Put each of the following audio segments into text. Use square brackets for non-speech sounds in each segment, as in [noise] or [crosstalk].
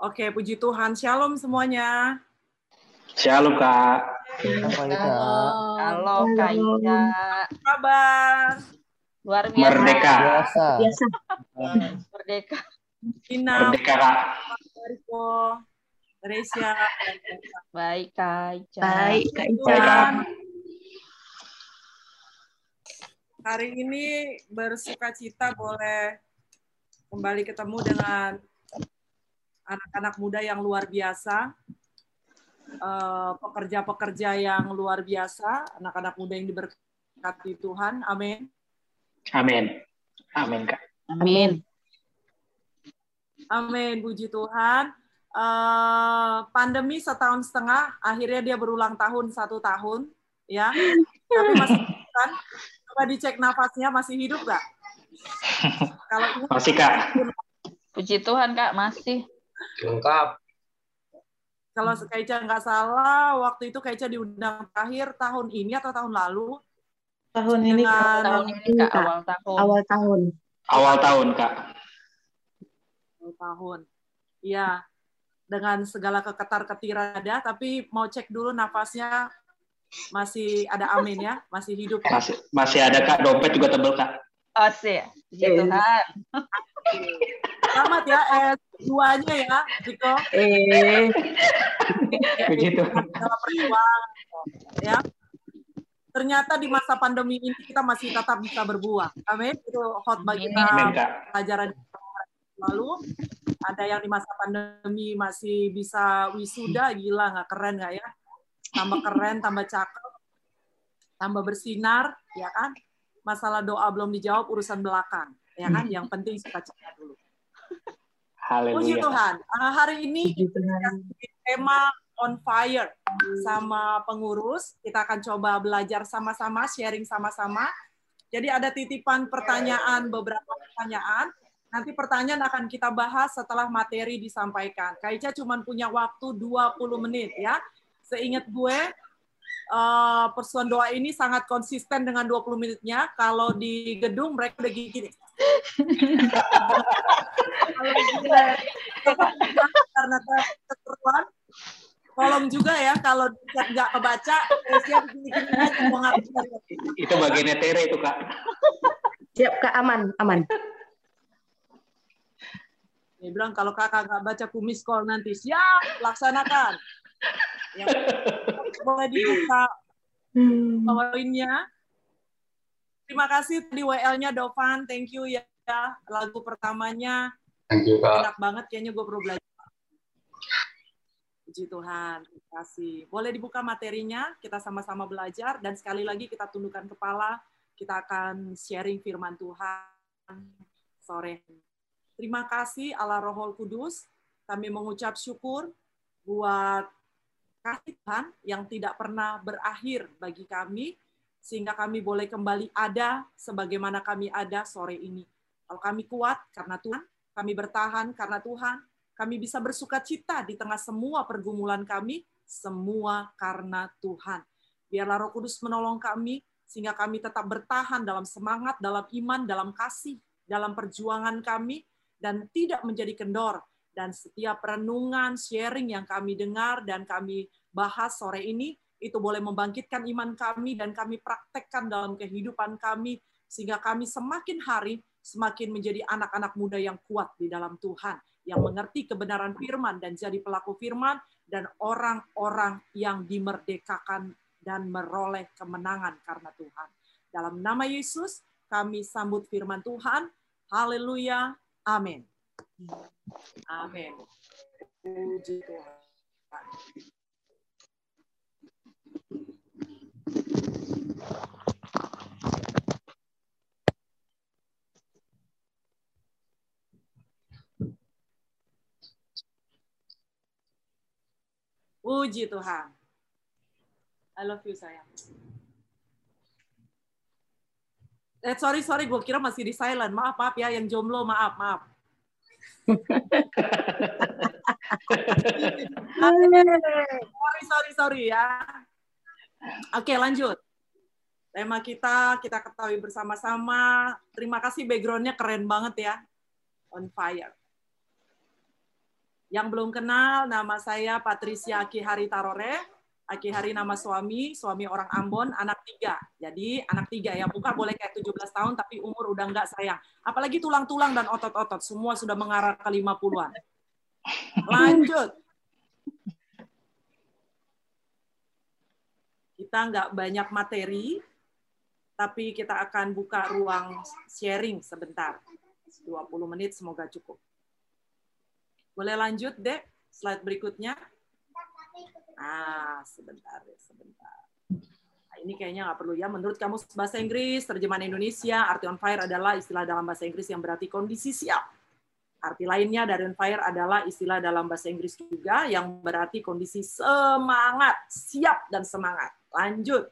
Oke, puji Tuhan. Shalom semuanya. Shalom, Kak. Halo, Kak Ida. Kabar? Luar biasa. Merdeka. Biasa. Biasa. Merdeka. Ina, Merdeka, Kak. Mariko, Teresia. Baik, Kak Ica. Baik, Kak Ica. Baik, Kak. Hari ini bersuka cita boleh kembali ketemu dengan anak-anak muda yang luar biasa, Eh, pekerja-pekerja yang luar biasa, anak-anak muda yang diberkati Tuhan. Amin. Amin. Amin, Kak. Amin. Amin, puji Tuhan. Eh, pandemi setahun setengah, akhirnya dia berulang tahun satu tahun, ya. Tapi masih kan? Coba dicek nafasnya masih hidup nggak? [laughs] Kalau Masih, Kak. Puji Tuhan, Kak, masih. Lengkap. kalau Kaica nggak salah, waktu itu Kaica diundang terakhir tahun ini atau tahun lalu Tahun ini dengan Tahun ini, Kak, awal tahun. awal tahun. Awal tahun, Kak. awal tahun. Iya, dengan segala keketar-ketiran ada, tapi mau cek dulu nafasnya masih ada amin ya, masih hidup. ya. Masih masih ada, Kak. Dompet juga tebel, Kak. Oh, sih. Puji Iya. Tuhan. [laughs] Selamat ya S2-nya ya, Riko. Eh, Begitu. Dalam perjuangan. Ya. Ternyata di masa pandemi ini kita masih tetap bisa berbuah. Amin. Itu hot bagi kita pelajaran lalu. Ada yang di masa pandemi masih bisa wisuda, gila nggak keren nggak ya? Tambah keren, tambah cakep, tambah bersinar, ya kan? Masalah doa belum dijawab, urusan belakang, ya kan? Yang penting sukacita dulu. Puji Haleluya. Tuhan. Ah, hari ini puji Tuhan. tema on fire sama pengurus. Kita akan coba belajar sama-sama, sharing sama-sama. Jadi ada titipan pertanyaan, beberapa pertanyaan. Nanti pertanyaan akan kita bahas setelah materi disampaikan. Kaica cuma punya waktu 20 menit ya. Seingat gue, eh, persoalan doa ini sangat konsisten dengan 20 menitnya. Kalau di gedung mereka udah gini. Kalau di karena keseruan, tolong juga ya kalau chat nggak kebaca, siap gini-gini aja, bisa. Itu bagiannya Tere itu, Kak. Siap Kak aman, aman. Dia bilang kalau kakak nggak baca kumis call nanti siap laksanakan. Ya. Boleh dibuka Hmm. poinnya. Terima kasih tadi WL-nya Dovan, thank you ya. Lagu pertamanya Thank you, Kak. enak banget, kayaknya gue perlu belajar. Puji Tuhan, terima kasih. Boleh dibuka materinya, kita sama-sama belajar, dan sekali lagi kita tundukkan kepala, kita akan sharing firman Tuhan sore. Terima kasih Allah Rohul Kudus, kami mengucap syukur buat kasih Tuhan yang tidak pernah berakhir bagi kami, sehingga kami boleh kembali ada sebagaimana kami ada sore ini. Kalau kami kuat karena Tuhan, kami bertahan karena Tuhan, kami bisa bersuka cita di tengah semua pergumulan kami, semua karena Tuhan. Biarlah Roh Kudus menolong kami, sehingga kami tetap bertahan dalam semangat, dalam iman, dalam kasih, dalam perjuangan kami, dan tidak menjadi kendor. Dan setiap renungan, sharing yang kami dengar dan kami bahas sore ini, itu boleh membangkitkan iman kami dan kami praktekkan dalam kehidupan kami, sehingga kami semakin hari semakin menjadi anak-anak muda yang kuat di dalam Tuhan, yang mengerti kebenaran firman dan jadi pelaku firman, dan orang-orang yang dimerdekakan dan meroleh kemenangan karena Tuhan. Dalam nama Yesus, kami sambut firman Tuhan. Haleluya. Amin. Amin. Puji Tuhan. Puji Tuhan. I love you sayang. Eh sorry sorry, gue kira masih di silent. Maaf maaf ya, yang jomblo maaf maaf. Sorry sorry sorry ya. Oke lanjut. Tema kita kita ketahui bersama-sama. Terima kasih backgroundnya keren banget ya. On fire. Yang belum kenal, nama saya Patricia Akihari Tarore. Akihari nama suami, suami orang Ambon, anak tiga. Jadi anak tiga ya, bukan boleh kayak 17 tahun, tapi umur udah nggak sayang. Apalagi tulang-tulang dan otot-otot, semua sudah mengarah ke 50-an. Lanjut. Kita nggak banyak materi, tapi kita akan buka ruang sharing sebentar. 20 menit semoga cukup. Boleh lanjut, Dek? Slide berikutnya. Ah, sebentar, ya, sebentar. Nah, ini kayaknya nggak perlu ya. Menurut kamu bahasa Inggris, terjemahan Indonesia, arti on fire adalah istilah dalam bahasa Inggris yang berarti kondisi siap. Arti lainnya dari on fire adalah istilah dalam bahasa Inggris juga yang berarti kondisi semangat, siap dan semangat. Lanjut.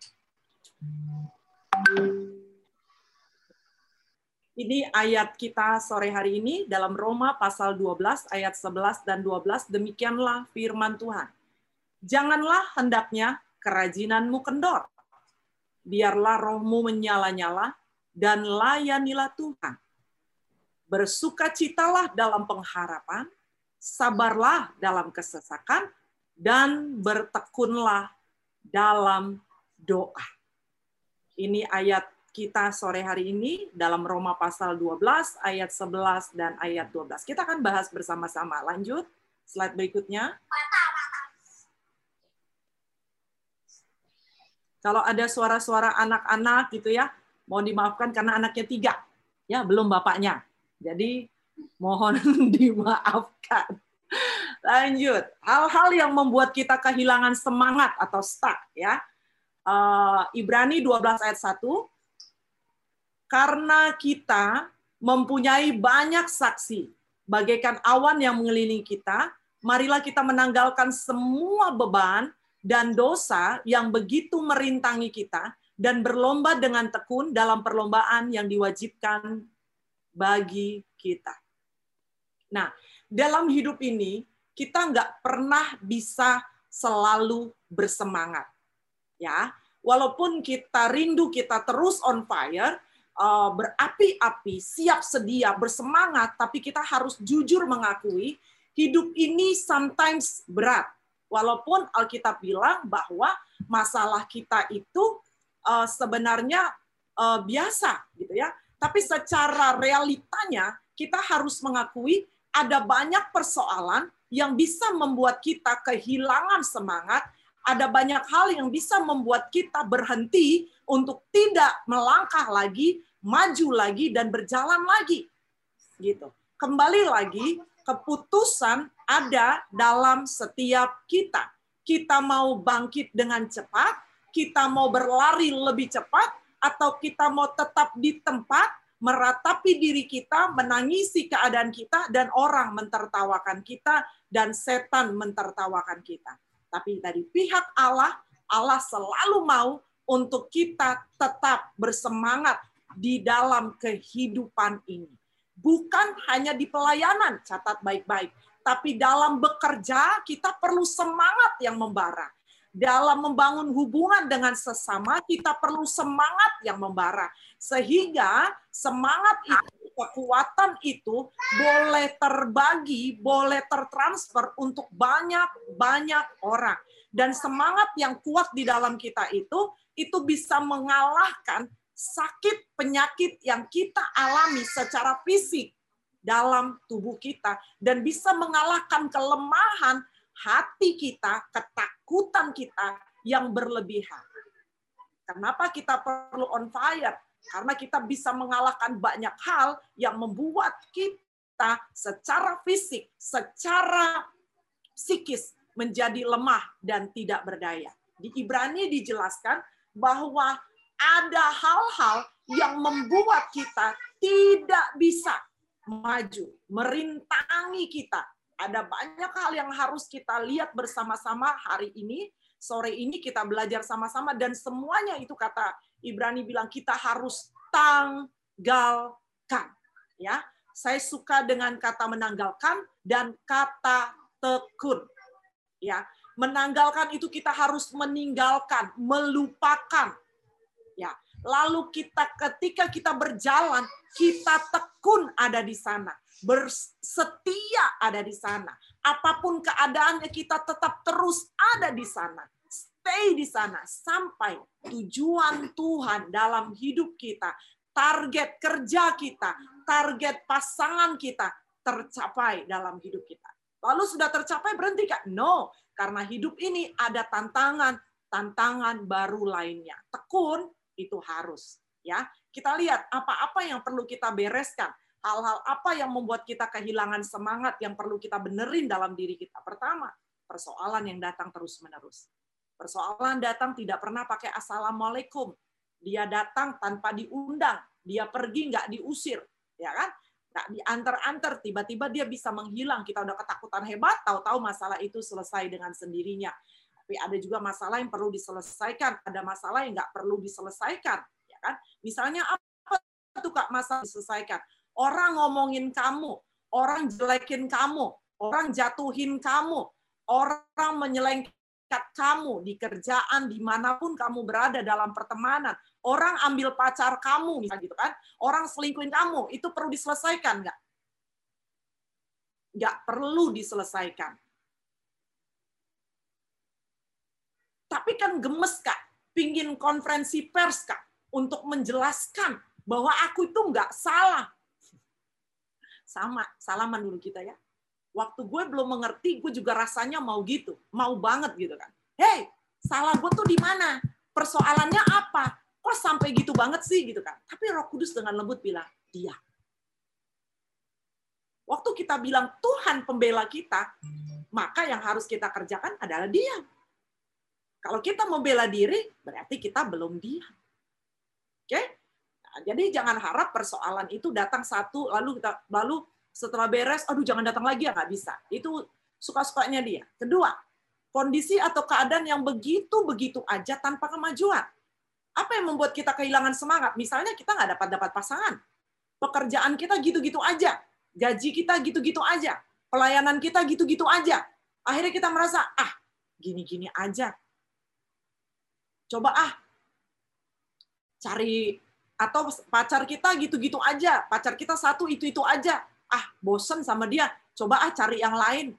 Ini ayat kita sore hari ini dalam Roma pasal 12 ayat 11 dan 12 demikianlah firman Tuhan. Janganlah hendaknya kerajinanmu kendor. Biarlah rohmu menyala-nyala dan layanilah Tuhan. Bersukacitalah dalam pengharapan, sabarlah dalam kesesakan, dan bertekunlah dalam doa. Ini ayat kita sore hari ini dalam Roma pasal 12 ayat 11 dan ayat 12. Kita akan bahas bersama-sama. Lanjut, slide berikutnya. Kalau ada suara-suara anak-anak gitu ya, mohon dimaafkan karena anaknya tiga, ya belum bapaknya. Jadi mohon [laughs] dimaafkan. Lanjut, hal-hal yang membuat kita kehilangan semangat atau stuck ya. Uh, Ibrani 12 ayat 1, karena kita mempunyai banyak saksi, bagaikan awan yang mengelilingi kita, marilah kita menanggalkan semua beban dan dosa yang begitu merintangi kita dan berlomba dengan tekun dalam perlombaan yang diwajibkan bagi kita. Nah, dalam hidup ini kita nggak pernah bisa selalu bersemangat, ya. Walaupun kita rindu, kita terus on fire, uh, berapi-api, siap sedia, bersemangat, tapi kita harus jujur mengakui hidup ini sometimes berat. Walaupun Alkitab bilang bahwa masalah kita itu uh, sebenarnya uh, biasa, gitu ya. Tapi secara realitanya kita harus mengakui ada banyak persoalan yang bisa membuat kita kehilangan semangat, ada banyak hal yang bisa membuat kita berhenti untuk tidak melangkah lagi, maju lagi dan berjalan lagi. Gitu. Kembali lagi keputusan ada dalam setiap kita. Kita mau bangkit dengan cepat, kita mau berlari lebih cepat atau kita mau tetap di tempat meratapi diri kita, menangisi keadaan kita dan orang mentertawakan kita dan setan mentertawakan kita. Tapi dari pihak Allah, Allah selalu mau untuk kita tetap bersemangat di dalam kehidupan ini. Bukan hanya di pelayanan, catat baik-baik, tapi dalam bekerja kita perlu semangat yang membara. Dalam membangun hubungan dengan sesama, kita perlu semangat yang membara. Sehingga semangat itu, kekuatan itu boleh terbagi, boleh tertransfer untuk banyak-banyak orang. Dan semangat yang kuat di dalam kita itu, itu bisa mengalahkan sakit penyakit yang kita alami secara fisik dalam tubuh kita dan bisa mengalahkan kelemahan hati kita, ketakutan kita yang berlebihan. Kenapa kita perlu on fire? Karena kita bisa mengalahkan banyak hal yang membuat kita secara fisik, secara psikis menjadi lemah dan tidak berdaya. Di Ibrani dijelaskan bahwa ada hal-hal yang membuat kita tidak bisa maju, merintangi kita. Ada banyak hal yang harus kita lihat bersama-sama hari ini. Sore ini kita belajar sama-sama dan semuanya itu kata Ibrani bilang kita harus tanggalkan. Ya, saya suka dengan kata menanggalkan dan kata tekun. Ya, menanggalkan itu kita harus meninggalkan, melupakan Ya, lalu kita ketika kita berjalan, kita tekun ada di sana, bersetia ada di sana, Apa pun keadaannya kita tetap terus ada di sana. Stay di sana sampai tujuan Tuhan dalam hidup kita, target kerja kita, target pasangan kita tercapai dalam hidup kita. Lalu sudah tercapai berhenti Kak? No, karena hidup ini ada tantangan, tantangan baru lainnya. Tekun itu harus ya. Kita lihat apa-apa yang perlu kita bereskan, hal-hal apa yang membuat kita kehilangan semangat yang perlu kita benerin dalam diri kita. Pertama, persoalan yang datang terus-menerus. Persoalan datang tidak pernah pakai assalamualaikum. Dia datang tanpa diundang, dia pergi nggak diusir, ya kan? Nggak diantar-antar, tiba-tiba dia bisa menghilang. Kita udah ketakutan hebat, tahu-tahu masalah itu selesai dengan sendirinya. Tapi ada juga masalah yang perlu diselesaikan, ada masalah yang nggak perlu diselesaikan, ya kan? Misalnya apa tuh kak masalah diselesaikan? Orang ngomongin kamu, orang jelekin kamu, orang jatuhin kamu, orang menyelengkat kamu di kerjaan di mana pun kamu berada dalam pertemanan. Orang ambil pacar kamu misalnya gitu kan? Orang selingkuhin kamu itu perlu diselesaikan nggak? Nggak perlu diselesaikan tapi kan gemes kak pingin konferensi pers kak untuk menjelaskan bahwa aku itu nggak salah sama salaman dulu kita ya waktu gue belum mengerti, gue juga rasanya mau gitu, mau banget gitu kan. Hei, salah gue tuh di mana? Persoalannya apa? Kok sampai gitu banget sih gitu kan? Tapi Roh Kudus dengan lembut bilang, dia. Waktu kita bilang Tuhan pembela kita, maka yang harus kita kerjakan adalah dia. Kalau kita membela diri, berarti kita belum dia. Oke? Nah, jadi jangan harap persoalan itu datang satu, lalu kita lalu setelah beres, aduh jangan datang lagi ya nggak bisa. Itu suka-sukanya dia. Kedua, kondisi atau keadaan yang begitu-begitu aja tanpa kemajuan. Apa yang membuat kita kehilangan semangat? Misalnya kita nggak dapat dapat pasangan, pekerjaan kita gitu-gitu aja, gaji kita gitu-gitu aja, pelayanan kita gitu-gitu aja. Akhirnya kita merasa ah gini-gini aja. Coba ah cari atau pacar kita gitu-gitu aja, pacar kita satu itu itu aja ah bosen sama dia, coba ah cari yang lain.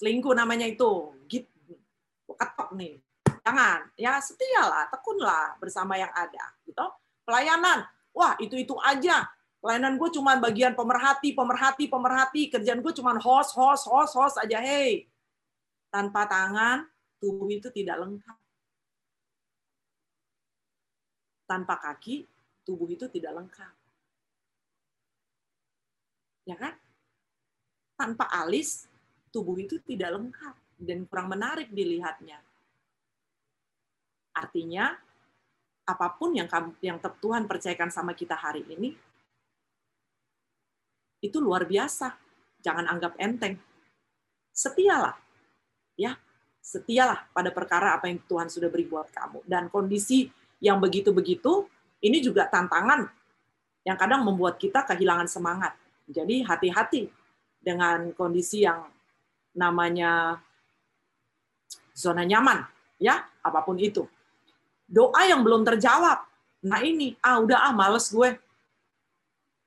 Selingkuh namanya itu. Gitu. Ketok nih. Jangan. Ya setialah, tekunlah bersama yang ada. Gitu. Pelayanan. Wah, itu-itu aja. Pelayanan gue cuma bagian pemerhati, pemerhati, pemerhati. Kerjaan gue cuma host, host, host, host aja. Hey, tanpa tangan, tubuh itu tidak lengkap. Tanpa kaki, tubuh itu tidak lengkap ya kan? Tanpa alis, tubuh itu tidak lengkap dan kurang menarik dilihatnya. Artinya, apa pun yang yang Tuhan percayakan sama kita hari ini, itu luar biasa. Jangan anggap enteng. Setialah, ya, setialah pada perkara apa yang Tuhan sudah beri buat kamu. Dan kondisi yang begitu-begitu, ini juga tantangan yang kadang membuat kita kehilangan semangat. Jadi hati-hati dengan kondisi yang namanya zona nyaman, ya, apa pun itu. Doa yang belum terjawab. Nah ini, ah udah ah males gue.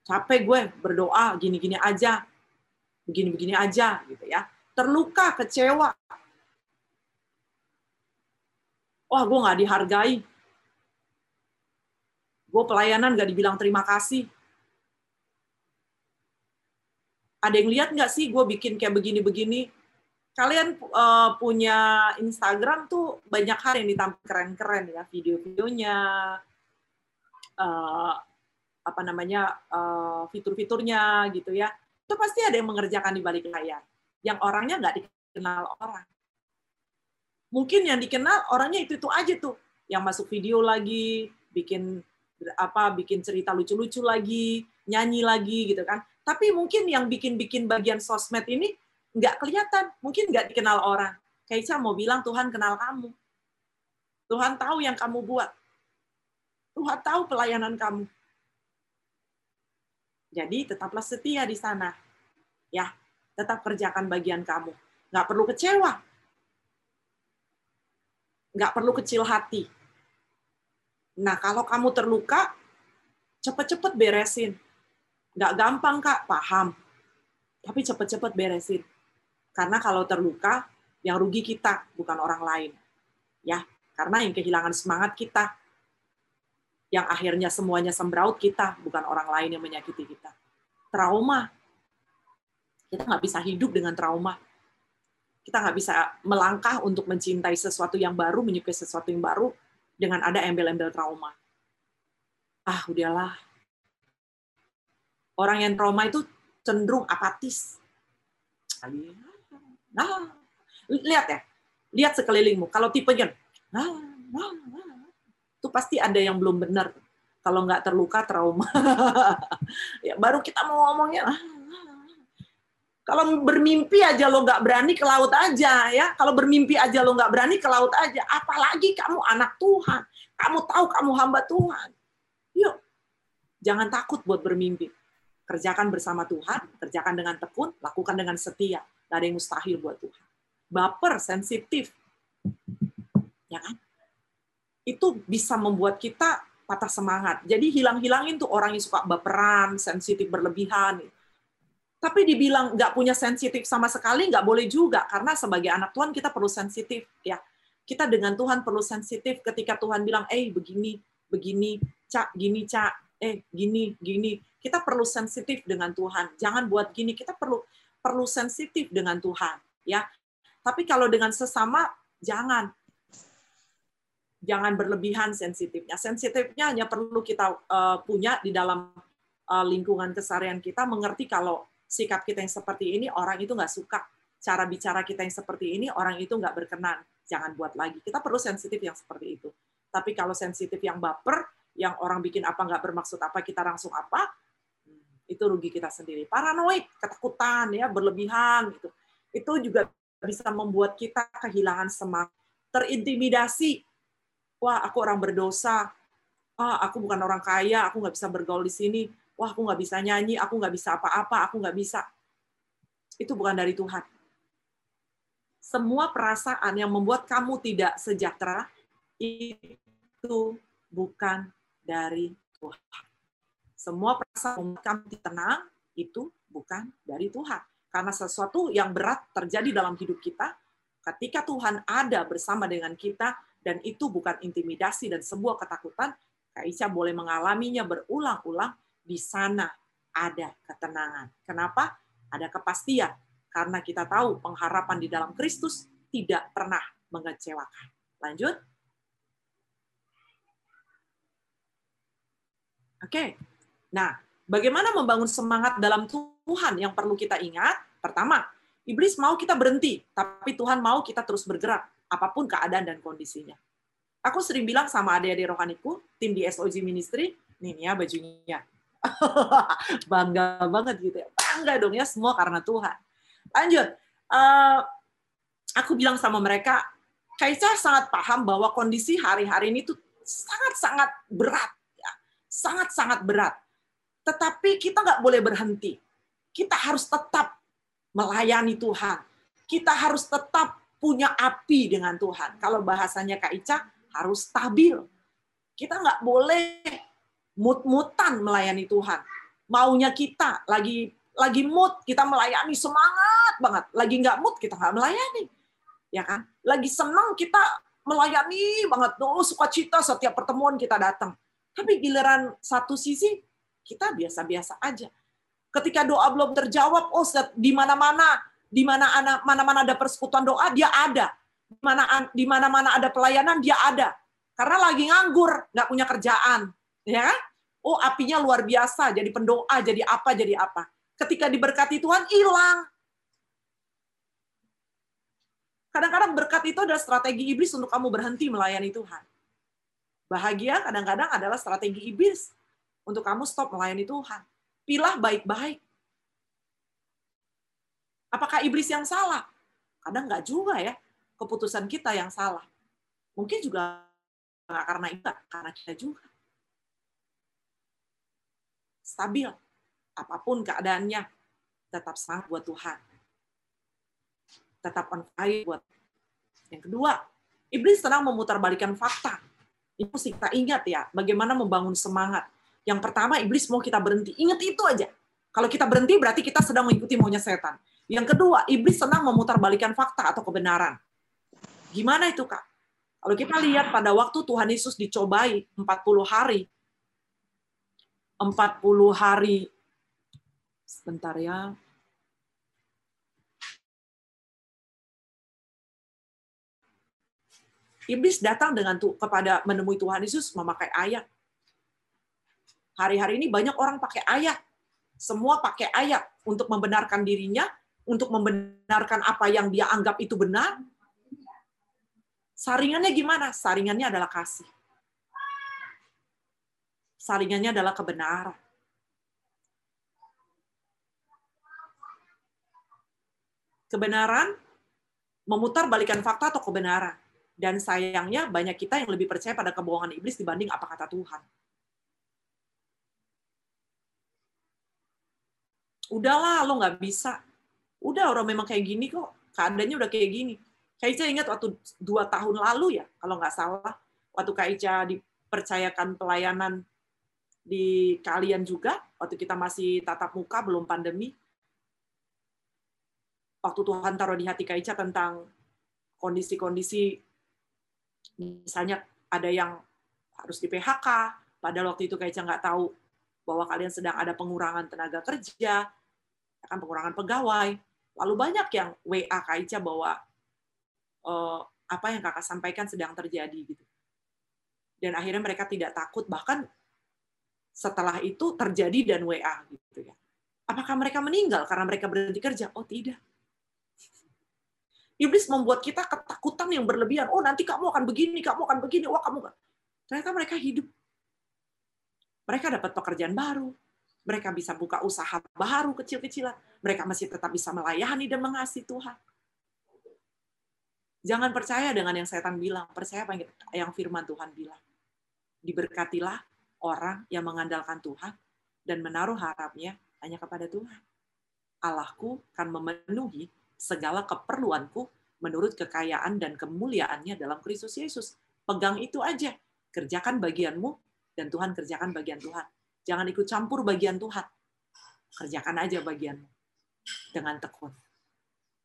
Capek gue berdoa gini-gini aja. Begini-begini aja gitu ya. Terluka, kecewa. Wah, gue nggak dihargai. Gue pelayanan nggak dibilang terima kasih ada yang lihat nggak sih gue bikin kayak begini-begini? Kalian uh, punya Instagram tuh banyak hal yang ditampilkan keren-keren ya, video-videonya, uh, apa namanya uh, fitur-fiturnya gitu ya. Itu pasti ada yang mengerjakan di balik layar. Yang orangnya nggak dikenal orang. Mungkin yang dikenal orangnya itu itu aja tuh, yang masuk video lagi, bikin apa, bikin cerita lucu-lucu lagi, nyanyi lagi gitu kan tapi mungkin yang bikin-bikin bagian sosmed ini nggak kelihatan, mungkin nggak dikenal orang. Kaisa mau bilang Tuhan kenal kamu. Tuhan tahu yang kamu buat. Tuhan tahu pelayanan kamu. Jadi tetaplah setia di sana. Ya, tetap kerjakan bagian kamu. Nggak perlu kecewa. Nggak perlu kecil hati. Nah, kalau kamu terluka, cepet-cepet beresin Nggak gampang, Kak, paham. Tapi cepet-cepet beresin. Karena kalau terluka, yang rugi kita, bukan orang lain. Ya, karena yang kehilangan semangat kita, yang akhirnya semuanya sembraut kita, bukan orang lain yang menyakiti kita. Trauma, kita nggak bisa hidup dengan trauma. Kita nggak bisa melangkah untuk mencintai sesuatu yang baru, menyukai sesuatu yang baru, dengan ada embel-embel trauma. Ah, udahlah. Orang yang trauma itu cenderung apatis. Nah, lihat ya, lihat sekelilingmu. Kalau tipenya, nah, nah, nah, itu pasti ada yang belum benar. Kalau nggak terluka, trauma. [laughs] ya, baru kita mau ngomongnya, ah, kalau bermimpi aja lo nggak berani ke laut aja ya. Kalau bermimpi aja lo nggak berani ke laut aja. Apalagi kamu anak Tuhan. Kamu tahu kamu hamba Tuhan. Yuk, jangan takut buat bermimpi. Kerjakan bersama Tuhan, kerjakan dengan tekun, lakukan dengan setia. Gak ada yang mustahil buat Tuhan. Baper, sensitif. Ya kan? Itu bisa membuat kita patah semangat. Jadi hilang-hilangin tuh orang yang suka baperan, sensitif berlebihan. Tapi dibilang nggak punya sensitif sama sekali, nggak boleh juga. Karena sebagai anak Tuhan kita perlu sensitif. ya Kita dengan Tuhan perlu sensitif ketika Tuhan bilang, eh begini, begini, cak, gini, cak, eh gini, gini kita perlu sensitif dengan Tuhan. Jangan buat gini, kita perlu perlu sensitif dengan Tuhan, ya. Tapi kalau dengan sesama jangan jangan berlebihan sensitifnya. Sensitifnya hanya perlu kita uh, punya di dalam uh, lingkungan keseharian kita mengerti kalau sikap kita yang seperti ini orang itu nggak suka, cara bicara kita yang seperti ini orang itu nggak berkenan. Jangan buat lagi. Kita perlu sensitif yang seperti itu. Tapi kalau sensitif yang baper, yang orang bikin apa nggak bermaksud apa kita langsung apa, itu rugi kita sendiri. Paranoid, ketakutan ya, berlebihan gitu. Itu juga bisa membuat kita kehilangan semangat, terintimidasi. Wah, aku orang berdosa. Ah, aku bukan orang kaya, aku nggak bisa bergaul di sini. Wah, aku nggak bisa nyanyi, aku nggak bisa apa-apa, aku nggak bisa. Itu bukan dari Tuhan. Semua perasaan yang membuat kamu tidak sejahtera itu bukan dari Tuhan. Semua perasaan membuat kamu tenang itu bukan dari Tuhan. Karena sesuatu yang berat terjadi dalam hidup kita, ketika Tuhan ada bersama dengan kita, dan itu bukan intimidasi dan sebuah ketakutan, Kak boleh mengalaminya berulang-ulang, di sana ada ketenangan. Kenapa? Ada kepastian. Karena kita tahu pengharapan di dalam Kristus tidak pernah mengecewakan. Lanjut. Oke, Nah, bagaimana membangun semangat dalam Tuhan yang perlu kita ingat? Pertama, iblis mau kita berhenti, tapi Tuhan mau kita terus bergerak, apa pun keadaan dan kondisinya. Aku sering bilang sama adik-adik rohaniku, tim di SOG Ministry, nih ya bajunya. [laughs] Bangga banget gitu ya. Bangga dong ya, semua karena Tuhan. Lanjut. Uh, aku bilang sama mereka, Kaisa sangat paham bahwa kondisi hari-hari ini tuh sangat-sangat berat. ya Sangat-sangat berat tetapi kita nggak boleh berhenti. Kita harus tetap melayani Tuhan. Kita harus tetap punya api dengan Tuhan. Kalau bahasanya Kak Ica, harus stabil. Kita nggak boleh mut-mutan melayani Tuhan. Maunya kita lagi lagi mood kita melayani semangat banget. Lagi nggak mood kita nggak melayani, ya kan? Lagi senang kita melayani banget. Oh sukacita setiap pertemuan kita datang. Tapi giliran satu sisi kita biasa-biasa aja. Ketika doa belum terjawab, oh di mana-mana, di mana mana-mana ada persekutuan doa, dia ada. Di mana di mana-mana ada pelayanan, dia ada. Karena lagi nganggur, nggak punya kerjaan, ya kan? Oh apinya luar biasa, jadi pendoa, jadi apa, jadi apa. Ketika diberkati Tuhan, hilang. Kadang-kadang berkat itu adalah strategi iblis untuk kamu berhenti melayani Tuhan. Bahagia kadang-kadang adalah strategi iblis untuk kamu stop melayani Tuhan. Pilah baik-baik. Apakah iblis yang salah? Kadang nggak juga ya. Keputusan kita yang salah. Mungkin juga karena itu, karena kita juga. Stabil. Apa pun keadaannya, tetap semangat buat Tuhan. Tetap on fire buat. Yang kedua, iblis senang memutarbalikan fakta. Ini mesti kita ingat ya, bagaimana membangun semangat yang pertama, iblis mau kita berhenti. Ingat itu aja. Kalau kita berhenti, berarti kita sedang mengikuti maunya setan. Yang kedua, iblis senang memutarbalikkan fakta atau kebenaran. Gimana itu, Kak? Kalau kita lihat pada waktu Tuhan Yesus dicobai 40 hari, 40 hari, sebentar ya, Iblis datang dengan tu, kepada menemui Tuhan Yesus memakai ayat. Hari-hari ini banyak orang pakai ayat. Semua pakai ayat untuk membenarkan dirinya, untuk membenarkan apa yang dia anggap itu benar. Saringannya gimana? Saringannya adalah kasih. Saringannya adalah kebenaran. Kebenaran memutar balikan fakta atau kebenaran. Dan sayangnya banyak kita yang lebih percaya pada kebohongan iblis dibanding apa kata Tuhan. Udahlah, lo nggak bisa. Udah orang memang kayak gini kok. Keadaannya udah kayak gini. Kak Ica ingat waktu dua tahun lalu ya, kalau nggak salah, waktu Kak Ica dipercayakan pelayanan di kalian juga, waktu kita masih tatap muka, belum pandemi, waktu Tuhan taruh di hati Kak Ica tentang kondisi-kondisi misalnya ada yang harus di PHK, padahal waktu itu Kak Ica nggak tahu bahwa kalian sedang ada pengurangan tenaga kerja, akan pengurangan pegawai. Lalu banyak yang WA Kak Ica bahwa uh, apa yang kakak sampaikan sedang terjadi gitu. Dan akhirnya mereka tidak takut bahkan setelah itu terjadi dan WA gitu ya. Apakah mereka meninggal karena mereka berhenti kerja? Oh tidak. Iblis membuat kita ketakutan yang berlebihan. Oh nanti kamu akan begini, kamu akan begini, wah kamu gak. Ternyata mereka hidup. Mereka dapat pekerjaan baru, mereka bisa buka usaha baru kecil-kecilan, mereka masih tetap bisa melayani dan mengasihi Tuhan. Jangan percaya dengan yang setan bilang, percaya apa yang firman Tuhan bilang. Diberkatilah orang yang mengandalkan Tuhan dan menaruh harapnya hanya kepada Tuhan. Allahku akan memenuhi segala keperluanku menurut kekayaan dan kemuliaannya dalam Kristus Yesus. Pegang itu aja. Kerjakan bagianmu dan Tuhan kerjakan bagian Tuhan. Jangan ikut campur bagian Tuhan. Kerjakan aja bagianmu dengan tekun.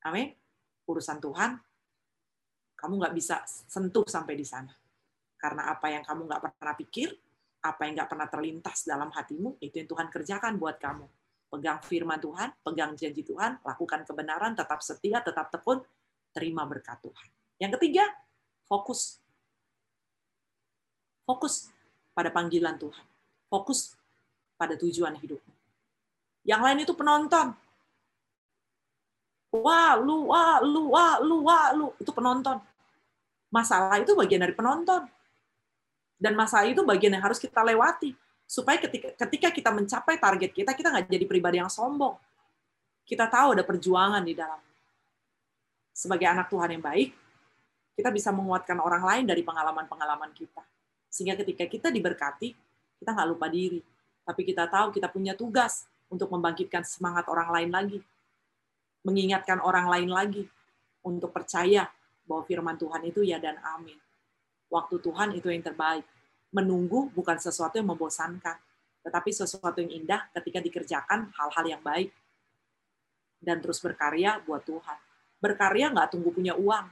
Amin. Urusan Tuhan kamu nggak bisa sentuh sampai di sana. Karena apa yang kamu nggak pernah pikir, apa yang nggak pernah terlintas dalam hatimu, itu yang Tuhan kerjakan buat kamu. Pegang firman Tuhan, pegang janji Tuhan, lakukan kebenaran, tetap setia, tetap tekun, terima berkat Tuhan. Yang ketiga, fokus. Fokus pada panggilan Tuhan. Fokus pada tujuan hidupmu. Yang lain itu penonton. Wah, lu, wah, lu, wah, lu, wah, lu. Itu penonton. Masalah itu bagian dari penonton. Dan masalah itu bagian yang harus kita lewati. Supaya ketika, ketika kita mencapai target kita, kita nggak jadi pribadi yang sombong. Kita tahu ada perjuangan di dalam. Sebagai anak Tuhan yang baik, kita bisa menguatkan orang lain dari pengalaman-pengalaman kita. Sehingga ketika kita diberkati, kita nggak lupa diri. Tapi kita tahu kita punya tugas untuk membangkitkan semangat orang lain lagi mengingatkan orang lain lagi untuk percaya bahwa firman Tuhan itu ya dan amin. Waktu Tuhan itu yang terbaik. Menunggu bukan sesuatu yang membosankan, tetapi sesuatu yang indah ketika dikerjakan hal-hal yang baik. Dan terus berkarya buat Tuhan. Berkarya nggak tunggu punya uang.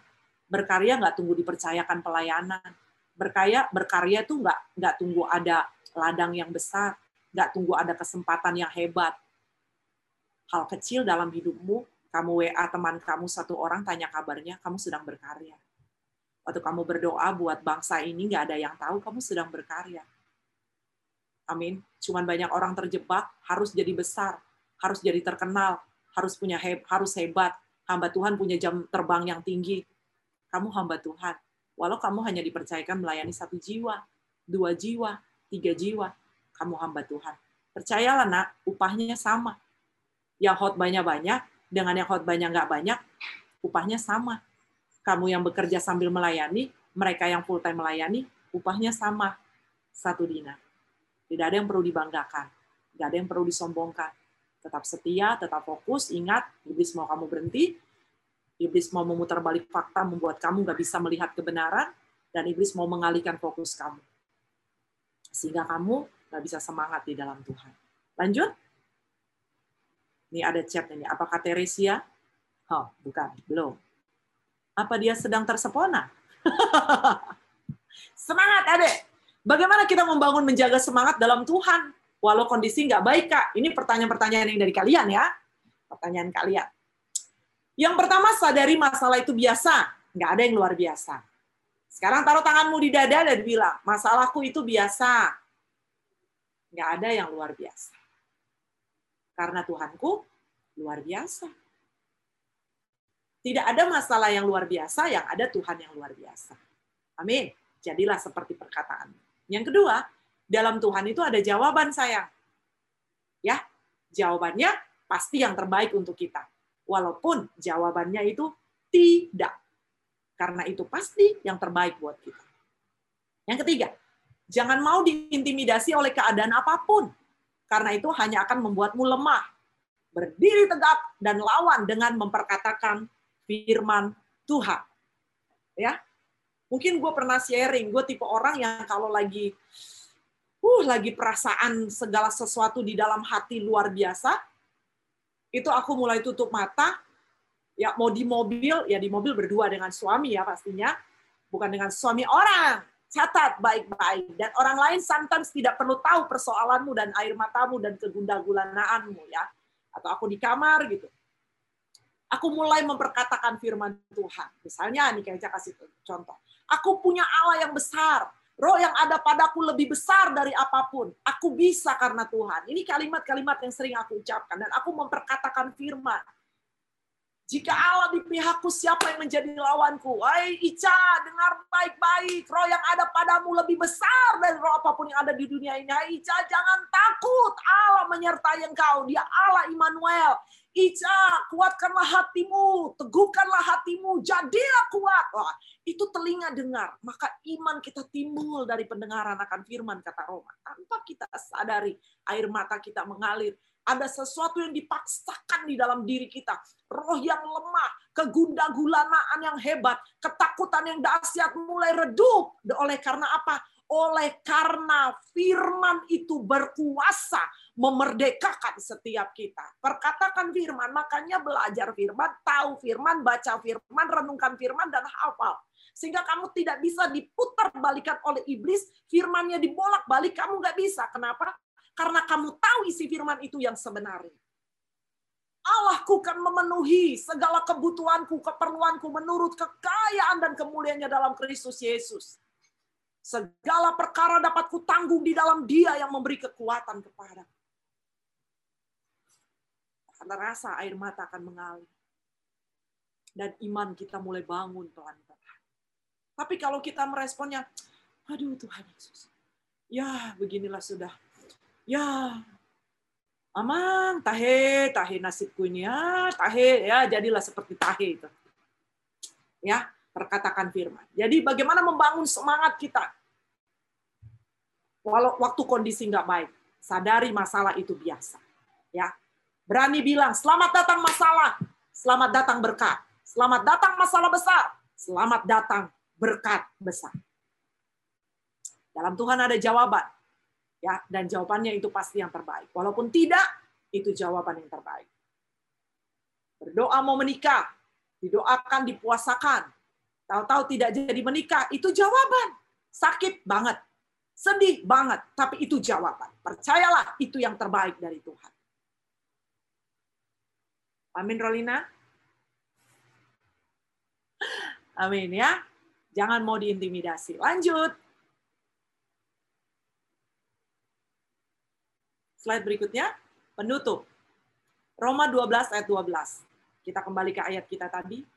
Berkarya nggak tunggu dipercayakan pelayanan. Berkarya berkarya itu nggak nggak tunggu ada ladang yang besar, nggak tunggu ada kesempatan yang hebat. Hal kecil dalam hidupmu kamu WA teman kamu satu orang tanya kabarnya, kamu sedang berkarya. Waktu kamu berdoa buat bangsa ini, nggak ada yang tahu kamu sedang berkarya. Amin. Cuman banyak orang terjebak, harus jadi besar, harus jadi terkenal, harus punya he harus hebat. Hamba Tuhan punya jam terbang yang tinggi. Kamu hamba Tuhan. Walau kamu hanya dipercayakan melayani satu jiwa, dua jiwa, tiga jiwa, kamu hamba Tuhan. Percayalah nak, upahnya sama. Yang khotbahnya banyak, dengan yang khotbahnya nggak banyak, upahnya sama. Kamu yang bekerja sambil melayani, mereka yang full time melayani, upahnya sama. Satu dinar. Tidak ada yang perlu dibanggakan. Tidak ada yang perlu disombongkan. Tetap setia, tetap fokus, ingat, iblis mau kamu berhenti, iblis mau memutar balik fakta, membuat kamu nggak bisa melihat kebenaran, dan iblis mau mengalihkan fokus kamu. Sehingga kamu nggak bisa semangat di dalam Tuhan. Lanjut. Ini ada chat ini. Apakah Teresia Oh, bukan, belum. Apa dia sedang tersepona? [laughs] semangat, adek. Bagaimana kita membangun menjaga semangat dalam Tuhan? Walau kondisi nggak baik, Kak. Ini pertanyaan-pertanyaan yang dari kalian ya. Pertanyaan kalian. Yang pertama, sadari masalah itu biasa. Nggak ada yang luar biasa. Sekarang taruh tanganmu di dada dan bilang, masalahku itu biasa. Nggak ada yang luar biasa. Karena Tuhanku luar biasa. Tidak ada masalah yang luar biasa, yang ada Tuhan yang luar biasa. Amin. Jadilah seperti perkataan. Yang kedua, dalam Tuhan itu ada jawaban sayang. Ya, jawabannya pasti yang terbaik untuk kita. Walaupun jawabannya itu tidak. Karena itu pasti yang terbaik buat kita. Yang ketiga, jangan mau diintimidasi oleh keadaan apa pun. Karena itu hanya akan membuatmu lemah. Berdiri tegak dan lawan dengan memperkatakan firman Tuhan. Ya, mungkin gue pernah sharing, gue tipe orang yang kalau lagi uh lagi perasaan segala sesuatu di dalam hati luar biasa, itu aku mulai tutup mata, ya mau di mobil, ya di mobil berdua dengan suami ya pastinya, bukan dengan suami orang. Catat baik-baik. Dan orang lain sometimes tidak perlu tahu persoalanmu dan air matamu dan kegundagulanaanmu ya. Atau aku di kamar gitu. Aku mulai memperkatakan firman Tuhan. Misalnya nih kayak kasih contoh. Aku punya Allah yang besar. Roh yang ada padaku lebih besar dari apa pun. Aku bisa karena Tuhan. Ini kalimat-kalimat yang sering aku ucapkan. Dan aku memperkatakan firman. Jika Allah di pihakku, siapa yang menjadi lawanku? Hai Ica, dengar baik-baik. Roh yang ada padamu lebih besar dari roh apa pun yang ada di dunia ini. Hai Ica, jangan takut. Allah menyertai engkau. Dia Allah Immanuel. Ica, kuatkanlah hatimu, teguhkanlah hatimu, jadilah kuat. Wah, itu telinga dengar, maka iman kita timbul dari pendengaran akan firman kata Roma. Tanpa kita sadari, air mata kita mengalir. Ada sesuatu yang dipaksakan di dalam diri kita. Roh yang lemah, kegundagulanaan yang hebat, ketakutan yang dahsyat mulai redup. Oleh karena apa? Oleh karena firman itu berkuasa memerdekakan setiap kita. Perkatakan firman, makanya belajar firman, tahu firman, baca firman, renungkan firman, dan hafal. Sehingga kamu tidak bisa diputar balikan oleh iblis, firmannya dibolak-balik, kamu nggak bisa. Kenapa? Karena kamu tahu isi firman itu yang sebenarnya. Allahku kan memenuhi segala kebutuhanku, keperluanku menurut kekayaan dan kemuliaannya dalam Kristus Yesus. Segala perkara dapat kutanggung di dalam dia yang memberi kekuatan kepada. Karena rasa air mata akan mengalir. Dan iman kita mulai bangun pelan-pelan. Tapi kalau kita meresponnya, aduh Tuhan Yesus. Ya, beginilah sudah. Ya, aman, tahe, tahe nasibku ini ya, tahe, ya jadilah seperti tahe itu. Ya, perkatakan firman. Jadi bagaimana membangun semangat kita? Walau waktu kondisi nggak baik, sadari masalah itu biasa. Ya, berani bilang selamat datang masalah, selamat datang berkat, selamat datang masalah besar, selamat datang berkat besar. Dalam Tuhan ada jawaban, ya, dan jawabannya itu pasti yang terbaik. Walaupun tidak, itu jawaban yang terbaik. Berdoa mau menikah, didoakan, dipuasakan, tahu-tahu tidak jadi menikah, itu jawaban. Sakit banget, sedih banget, tapi itu jawaban. Percayalah, itu yang terbaik dari Tuhan. Amin, Rolina. Amin ya. Jangan mau diintimidasi. Lanjut. Slide berikutnya, penutup. Roma 12 ayat 12. Kita kembali ke ayat kita tadi.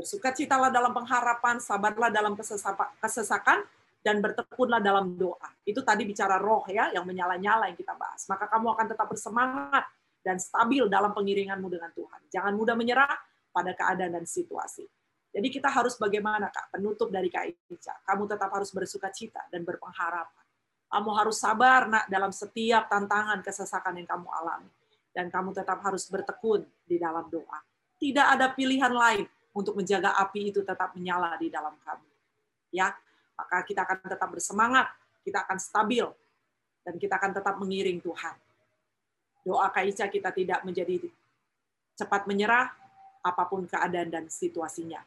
Bersukacitalah dalam pengharapan, sabarlah dalam kesesakan, dan bertekunlah dalam doa. Itu tadi bicara roh ya, yang menyala-nyala yang kita bahas. Maka kamu akan tetap bersemangat dan stabil dalam pengiringanmu dengan Tuhan. Jangan mudah menyerah pada keadaan dan situasi. Jadi kita harus bagaimana Kak? Penutup dari Kak Ica. Kamu tetap harus bersuka cita dan berpengharapan. Kamu harus sabar nak dalam setiap tantangan kesesakan yang kamu alami. Dan kamu tetap harus bertekun di dalam doa. Tidak ada pilihan lain untuk menjaga api itu tetap menyala di dalam kamu. Ya, maka kita akan tetap bersemangat, kita akan stabil, dan kita akan tetap mengiring Tuhan. Doa Kak Ica kita tidak menjadi cepat menyerah, apa pun keadaan dan situasinya.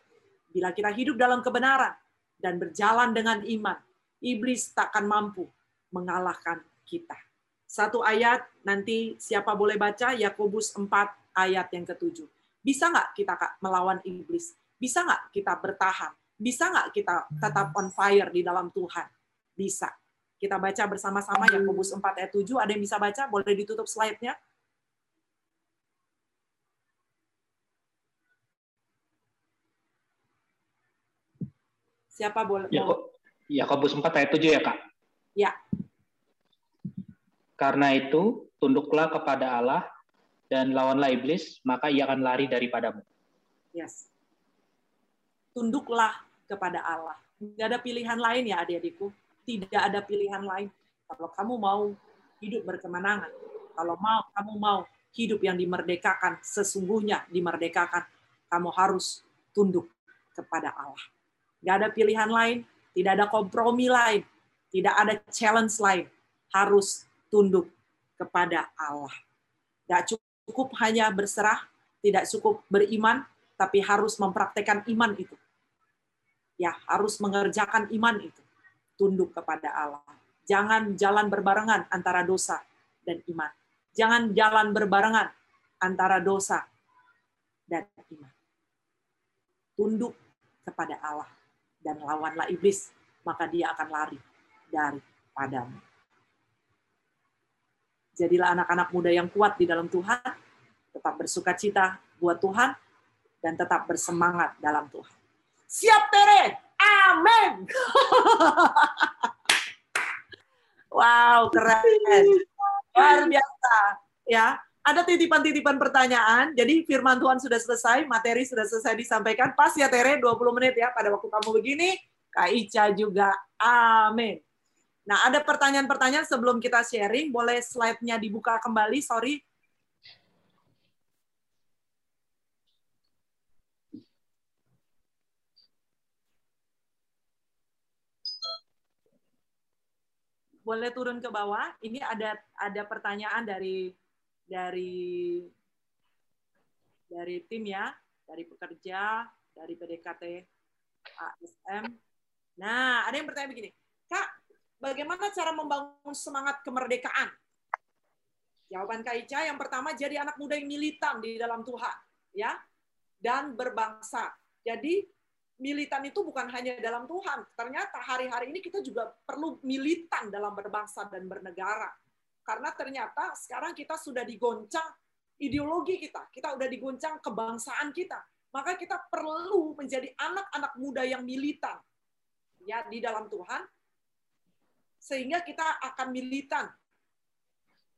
Bila kita hidup dalam kebenaran dan berjalan dengan iman, iblis takkan mampu mengalahkan kita. Satu ayat nanti siapa boleh baca Yakobus 4 ayat yang ketujuh. Bisa nggak kita Kak, melawan iblis? Bisa nggak kita bertahan? Bisa nggak kita tetap on fire di dalam Tuhan? Bisa. Kita baca bersama-sama Yakobus 4 ayat 7. Ada yang bisa baca? Boleh ditutup slide-nya? Siapa boleh? Yako- Yakobus 4 ayat 7 ya, Kak? Ya. Karena itu, tunduklah kepada Allah dan lawanlah iblis, maka ia akan lari daripadamu. Yes. Tunduklah kepada Allah. Tidak ada pilihan lain ya adik-adikku. Tidak ada pilihan lain. Kalau kamu mau hidup berkemenangan, kalau mau kamu mau hidup yang dimerdekakan, sesungguhnya dimerdekakan, kamu harus tunduk kepada Allah. Tidak ada pilihan lain, tidak ada kompromi lain, tidak ada challenge lain. Harus tunduk kepada Allah. Tidak cukup hanya berserah, tidak cukup beriman, tapi harus mempraktekkan iman itu. Ya, harus mengerjakan iman itu. Tunduk kepada Allah. Jangan jalan berbarengan antara dosa dan iman. Jangan jalan berbarengan antara dosa dan iman. Tunduk kepada Allah dan lawanlah iblis, maka dia akan lari daripadamu. Jadilah anak-anak muda yang kuat di dalam Tuhan, tetap bersuka cita buat Tuhan, dan tetap bersemangat dalam Tuhan. Siap, Tere? Amin! [laughs] wow, keren. Luar biasa. Ya, ada titipan-titipan pertanyaan. Jadi firman Tuhan sudah selesai, materi sudah selesai disampaikan. Pas ya Tere, 20 menit ya pada waktu kamu begini. Kak Ica juga. Amin. Nah, ada pertanyaan-pertanyaan sebelum kita sharing. Boleh slide-nya dibuka kembali, sorry. Boleh turun ke bawah. Ini ada ada pertanyaan dari dari dari tim ya, dari pekerja, dari PDKT ASM. Nah, ada yang bertanya begini, bagaimana cara membangun semangat kemerdekaan? Jawaban Kak Ica yang pertama jadi anak muda yang militan di dalam Tuhan, ya, dan berbangsa. Jadi militan itu bukan hanya dalam Tuhan. Ternyata hari-hari ini kita juga perlu militan dalam berbangsa dan bernegara. Karena ternyata sekarang kita sudah digoncang ideologi kita, kita udah digoncang kebangsaan kita. Maka kita perlu menjadi anak-anak muda yang militan ya di dalam Tuhan sehingga kita akan militan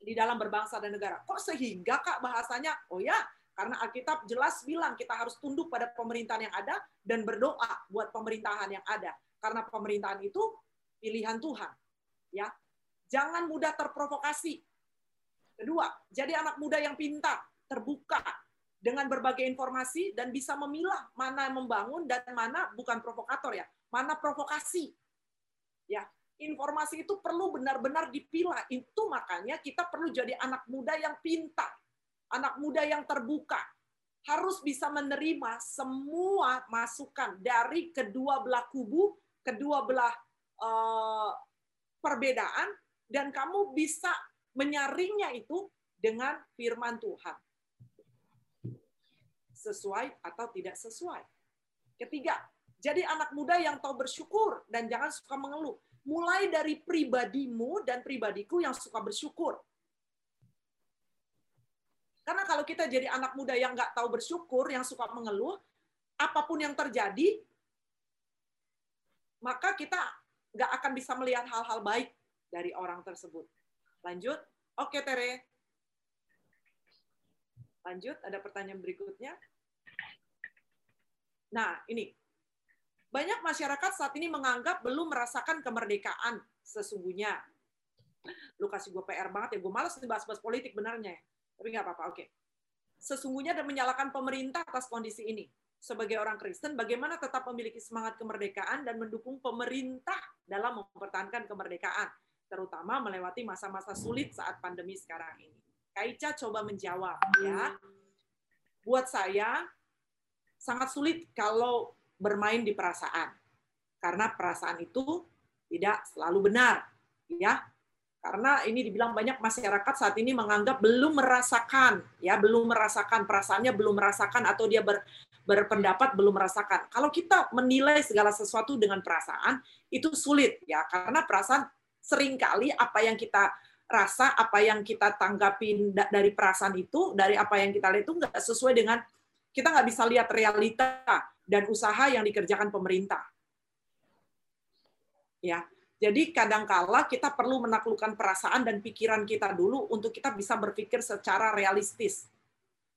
di dalam berbangsa dan negara. Kok sehingga Kak bahasanya? Oh ya, karena Alkitab jelas bilang kita harus tunduk pada pemerintahan yang ada dan berdoa buat pemerintahan yang ada. Karena pemerintahan itu pilihan Tuhan. Ya, jangan mudah terprovokasi. Kedua, jadi anak muda yang pintar, terbuka dengan berbagai informasi dan bisa memilah mana yang membangun dan mana bukan provokator ya, mana provokasi. Ya, informasi itu perlu benar-benar dipilah. Itu makanya kita perlu jadi anak muda yang pintar, anak muda yang terbuka. Harus bisa menerima semua masukan dari kedua belah kubu, kedua belah uh, perbedaan, dan kamu bisa menyaringnya itu dengan firman Tuhan. Sesuai atau tidak sesuai. Ketiga, jadi anak muda yang tahu bersyukur dan jangan suka mengeluh. Mulai dari pribadimu dan pribadiku yang suka bersyukur. Karena kalau kita jadi anak muda yang nggak tahu bersyukur, yang suka mengeluh, apa pun yang terjadi, maka kita nggak akan bisa melihat hal-hal baik dari orang tersebut. Lanjut. Oke, Tere. Lanjut, ada pertanyaan berikutnya. Nah, ini. Banyak masyarakat saat ini menganggap belum merasakan kemerdekaan sesungguhnya. Lu kasih gue PR banget ya, gue malas bahas-bahas politik benarnya. Tapi nggak apa-apa, oke. Sesungguhnya dan menyalahkan pemerintah atas kondisi ini. Sebagai orang Kristen, bagaimana tetap memiliki semangat kemerdekaan dan mendukung pemerintah dalam mempertahankan kemerdekaan, terutama melewati masa-masa sulit saat pandemi sekarang ini. Kaica coba menjawab ya. Buat saya, sangat sulit kalau bermain di perasaan. Karena perasaan itu tidak selalu benar, ya. Karena ini dibilang banyak masyarakat saat ini menganggap belum merasakan, ya, belum merasakan perasaannya belum merasakan atau dia ber, berpendapat belum merasakan. Kalau kita menilai segala sesuatu dengan perasaan itu sulit, ya, karena perasaan sering kali apa yang kita rasa, apa yang kita tanggapin da- dari perasaan itu, dari apa yang kita lihat itu nggak sesuai dengan kita nggak bisa lihat realita dan usaha yang dikerjakan pemerintah. Ya, jadi kadangkala kita perlu menaklukkan perasaan dan pikiran kita dulu untuk kita bisa berpikir secara realistis.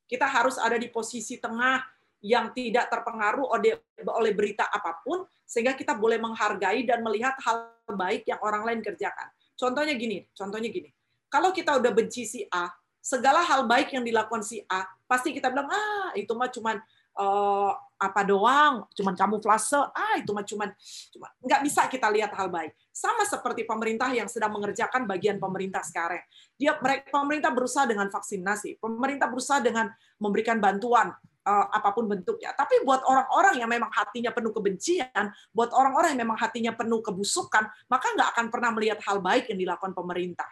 Kita harus ada di posisi tengah yang tidak terpengaruh oleh, berita apa pun, sehingga kita boleh menghargai dan melihat hal baik yang orang lain kerjakan. Contohnya gini, contohnya gini. Kalau kita udah benci si A, segala hal baik yang dilakukan si A, pasti kita bilang, ah itu mah cuman eh, apa doang, cuman kamuflase, ah itu mah cuman, cuma nggak bisa kita lihat hal baik. Sama seperti pemerintah yang sedang mengerjakan bagian pemerintah sekarang. Dia mereka pemerintah berusaha dengan vaksinasi, pemerintah berusaha dengan memberikan bantuan eh, apa pun bentuknya. Tapi buat orang-orang yang memang hatinya penuh kebencian, buat orang-orang yang memang hatinya penuh kebusukan, maka nggak akan pernah melihat hal baik yang dilakukan pemerintah.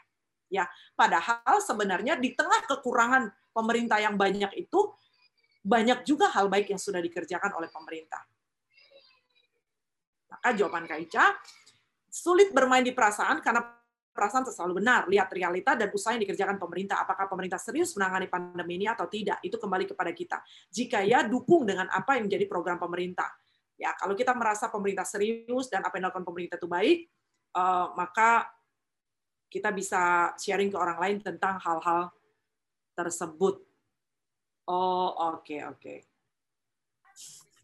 Ya, padahal sebenarnya di tengah kekurangan pemerintah yang banyak itu banyak juga hal baik yang sudah dikerjakan oleh pemerintah. Maka jawaban Kak sulit bermain di perasaan karena perasaan selalu benar. Lihat realita dan usaha yang dikerjakan pemerintah. Apakah pemerintah serius menangani pandemi ini atau tidak? Itu kembali kepada kita. Jika ya, dukung dengan apa yang menjadi program pemerintah. Ya, kalau kita merasa pemerintah serius dan apa yang dilakukan pemerintah itu baik, eh, maka kita bisa sharing ke orang lain tentang hal-hal tersebut. Oh, oke, oke.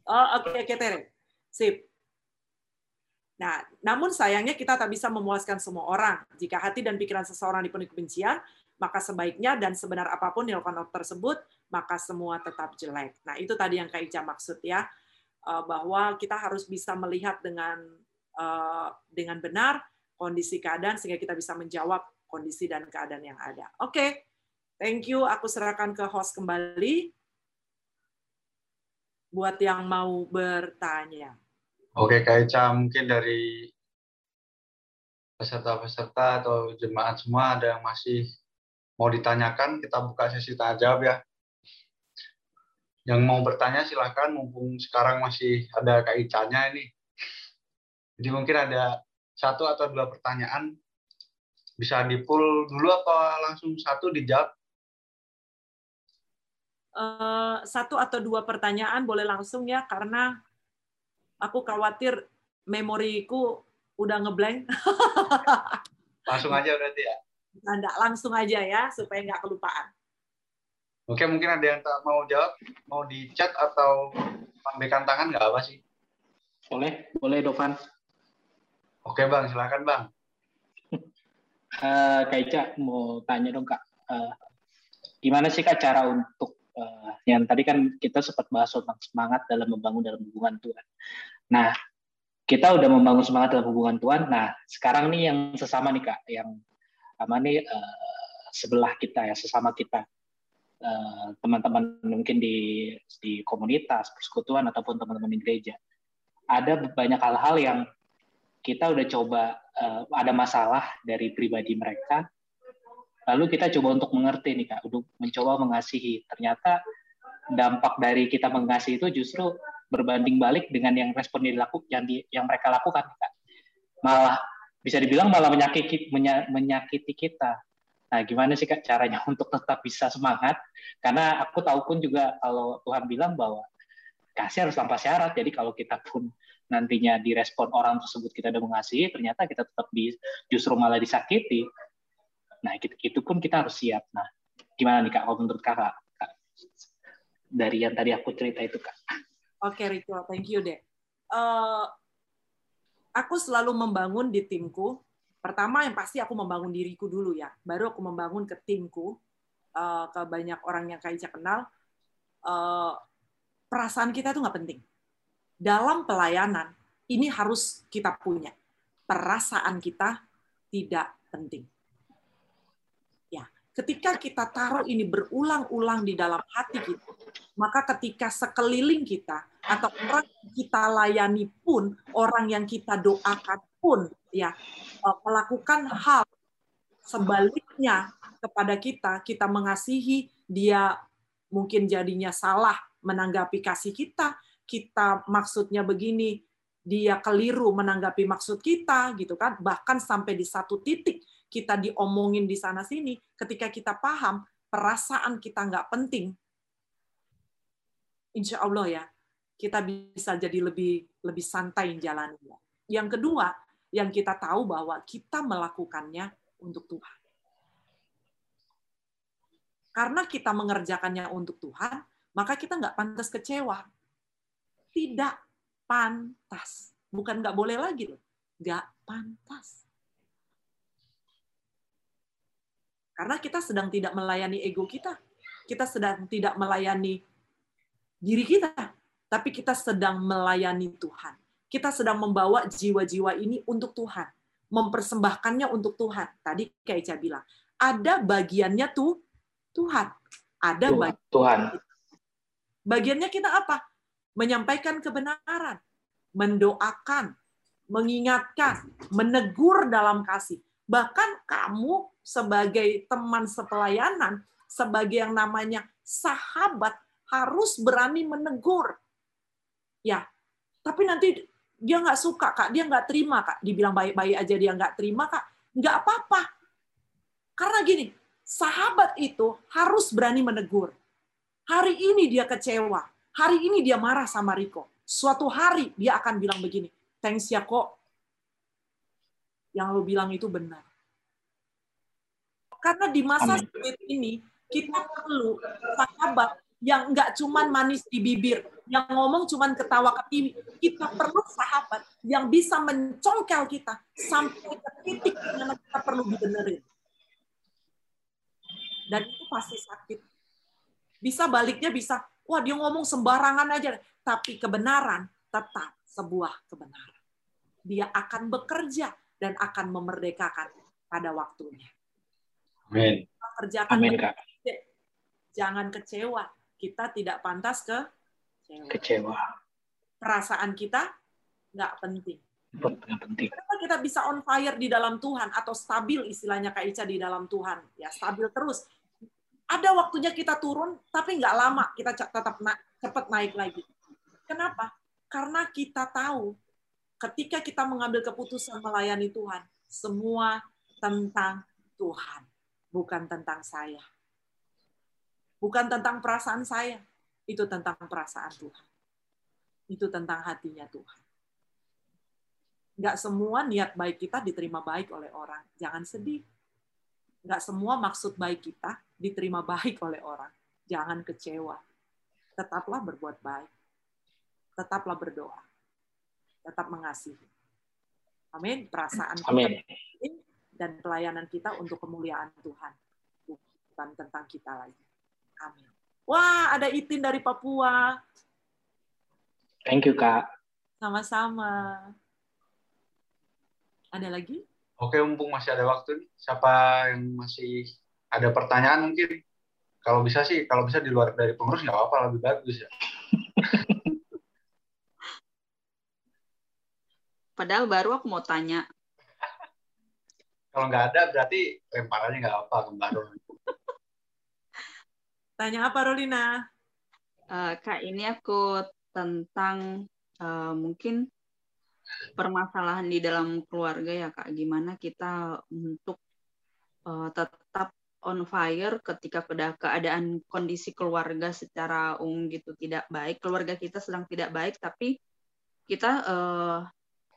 Oh, oke, oke, Tere. Sip. Nah, namun sayangnya kita tak bisa memuaskan semua orang. Jika hati dan pikiran seseorang dipenuhi kebencian, maka sebaiknya dan sebenar apa pun dilakukan orang tersebut, maka semua tetap jelek. Nah, itu tadi yang Kak Ica maksud ya, Eh, bahwa kita harus bisa melihat dengan eh, dengan benar kondisi keadaan sehingga kita bisa menjawab kondisi dan keadaan yang ada. Oke, thank you. Aku serahkan ke host kembali buat yang mau bertanya. Oke, Kak Ica, mungkin dari peserta-peserta atau jemaat semua ada yang masih mau ditanyakan, kita buka sesi tanya jawab ya. Yang mau bertanya silahkan, mumpung sekarang masih ada Kak Ica-nya ini. Jadi mungkin ada satu atau dua pertanyaan, bisa di-pull dulu apa langsung satu dijawab? Eh, satu atau dua pertanyaan boleh langsung ya, karena aku khawatir memoriku udah ngeblank. [laughs] Langsung aja berarti ya. Anda langsung aja ya, supaya nggak kelupaan. Oke, mungkin ada yang tak mau jawab, mau di chat atau lambaikan tangan nggak apa sih? Boleh, boleh Dovan. Oke bang, silakan bang. [laughs] Eh, Kak Ica mau tanya dong Kak, Eh, gimana sih Kak cara untuk eh, yang tadi kan kita sempat bahas tentang semangat dalam membangun dalam hubungan Tuhan. Nah, kita udah membangun semangat dalam hubungan Tuhan. Nah, sekarang nih yang sesama nih Kak, yang apa nih eh, sebelah kita ya, sesama kita. Eh, teman-teman mungkin di di komunitas, persekutuan ataupun teman-teman di gereja. Ada banyak hal-hal yang kita udah coba eh, ada masalah dari pribadi mereka, lalu kita coba untuk mengerti nih kak, untuk mencoba mengasihi. Ternyata dampak dari kita mengasihi itu justru berbanding balik dengan yang respon yang dilaku, yang, di, yang mereka lakukan kak. Malah bisa dibilang malah menyakiti menya- menyakiti kita. Nah, gimana sih kak caranya [laughs] untuk tetap bisa semangat? Karena aku tahu pun juga kalau Tuhan bilang bahwa kasih harus tanpa syarat. Jadi kalau kita pun nantinya direspon orang tersebut kita udah mengasihi, ternyata kita tetap di, justru malah disakiti. Nah, itu, pun kita harus siap. Nah, gimana nih Kak, kalau menurut Kakak? Kak? Dari yang tadi aku cerita itu, Kak. Oke, Rico, thank you deh. Eh, aku selalu membangun di timku. Pertama yang pasti aku membangun diriku dulu ya, baru aku membangun ke timku, eh, ke banyak orang yang Kak Ica kenal. Eh, perasaan kita itu nggak penting. Dalam pelayanan ini harus kita punya. Perasaan kita tidak penting. Ketika kita taruh ini berulang-ulang di dalam hati kita, maka ketika sekeliling kita atau orang yang kita layani pun, orang yang kita doakan pun, ya eh, melakukan hal sebaliknya kepada kita, kita mengasihi, dia mungkin jadinya salah menanggapi kasih kita, kita maksudnya begini, dia keliru menanggapi maksud kita gitu kan? Bahkan sampai di satu titik kita diomongin di sana sini ketika kita paham perasaan kita nggak penting insya Allah ya kita bisa jadi lebih lebih santai jalannya yang kedua yang kita tahu bahwa kita melakukannya untuk Tuhan karena kita mengerjakannya untuk Tuhan maka kita nggak pantas kecewa tidak pantas. Bukan nggak boleh lagi loh. Nggak pantas. Karena kita sedang tidak melayani ego kita. Kita sedang tidak melayani diri kita. Tapi kita sedang melayani Tuhan. Kita sedang membawa jiwa-jiwa ini untuk Tuhan. Mempersembahkannya untuk Tuhan. Tadi kayak Ica bilang, ada bagiannya tuh Tuhan. Ada bagian Tuhan. Bagiannya kita apa? menyampaikan kebenaran, mendoakan, mengingatkan, menegur dalam kasih. Bahkan kamu sebagai teman sepelayanan, sebagai yang namanya sahabat, harus berani menegur. Ya, tapi nanti dia nggak suka, Kak. Dia nggak terima, Kak. Dibilang baik-baik aja dia nggak terima, Kak. Nggak apa-apa. Karena gini, sahabat itu harus berani menegur. Hari ini dia kecewa, Hari ini dia marah sama Riko. Suatu hari dia akan bilang begini, thanks ya kok. Yang lo bilang itu benar. Karena di masa sulit ini, kita perlu sahabat yang nggak cuman manis di bibir, yang ngomong cuman ketawa ke TV. Kita perlu sahabat yang bisa mencongkel kita sampai ke titik mana kita perlu dibenerin. Dan itu pasti sakit. Bisa baliknya bisa, wah dia ngomong sembarangan aja. Tapi kebenaran tetap sebuah kebenaran. Dia akan bekerja dan akan memerdekakan pada waktunya. Amin. Kerjakan Amin, Kak. Jangan kecewa. Kita tidak pantas ke Kecewa. Perasaan kita nggak penting. Nggak penting. Kenapa kita bisa on fire di dalam Tuhan atau stabil istilahnya Kak Ica di dalam Tuhan? Ya stabil terus ada waktunya kita turun, tapi nggak lama kita tetap na cepat naik lagi. Kenapa? Karena kita tahu ketika kita mengambil keputusan melayani Tuhan, semua tentang Tuhan, bukan tentang saya. Bukan tentang perasaan saya, itu tentang perasaan Tuhan. Itu tentang hatinya Tuhan. Nggak semua niat baik kita diterima baik oleh orang. Jangan sedih. Nggak semua maksud baik kita diterima [laughs] baik oleh orang. Jangan kecewa. Tetaplah berbuat baik. Tetaplah berdoa. Tetap mengasihi. Amin. Perasaan Amin. dan pelayanan kita untuk kemuliaan Tuhan. Bukan tentang kita lagi. Amin. Wah, ada Itin dari Papua. Thank you, Kak. Sama-sama. Ada lagi? Oke, mumpung masih ada waktu nih. Siapa yang masih ada pertanyaan mungkin? Kalau bisa sih, kalau bisa di luar dari pengurus nggak apa-apa, lebih bagus ya. Padahal baru aku mau tanya. Kalau nggak ada, berarti lemparannya nggak apa ke baru. [laughs] Tanya apa, Rolina? Uh, Kak, ini aku tentang uh, mungkin permasalahan di dalam keluarga ya Kak. Gimana kita untuk uh, tetap on fire ketika pada keadaan kondisi keluarga secara umum gitu tidak baik. Keluarga kita sedang tidak baik, tapi kita uh,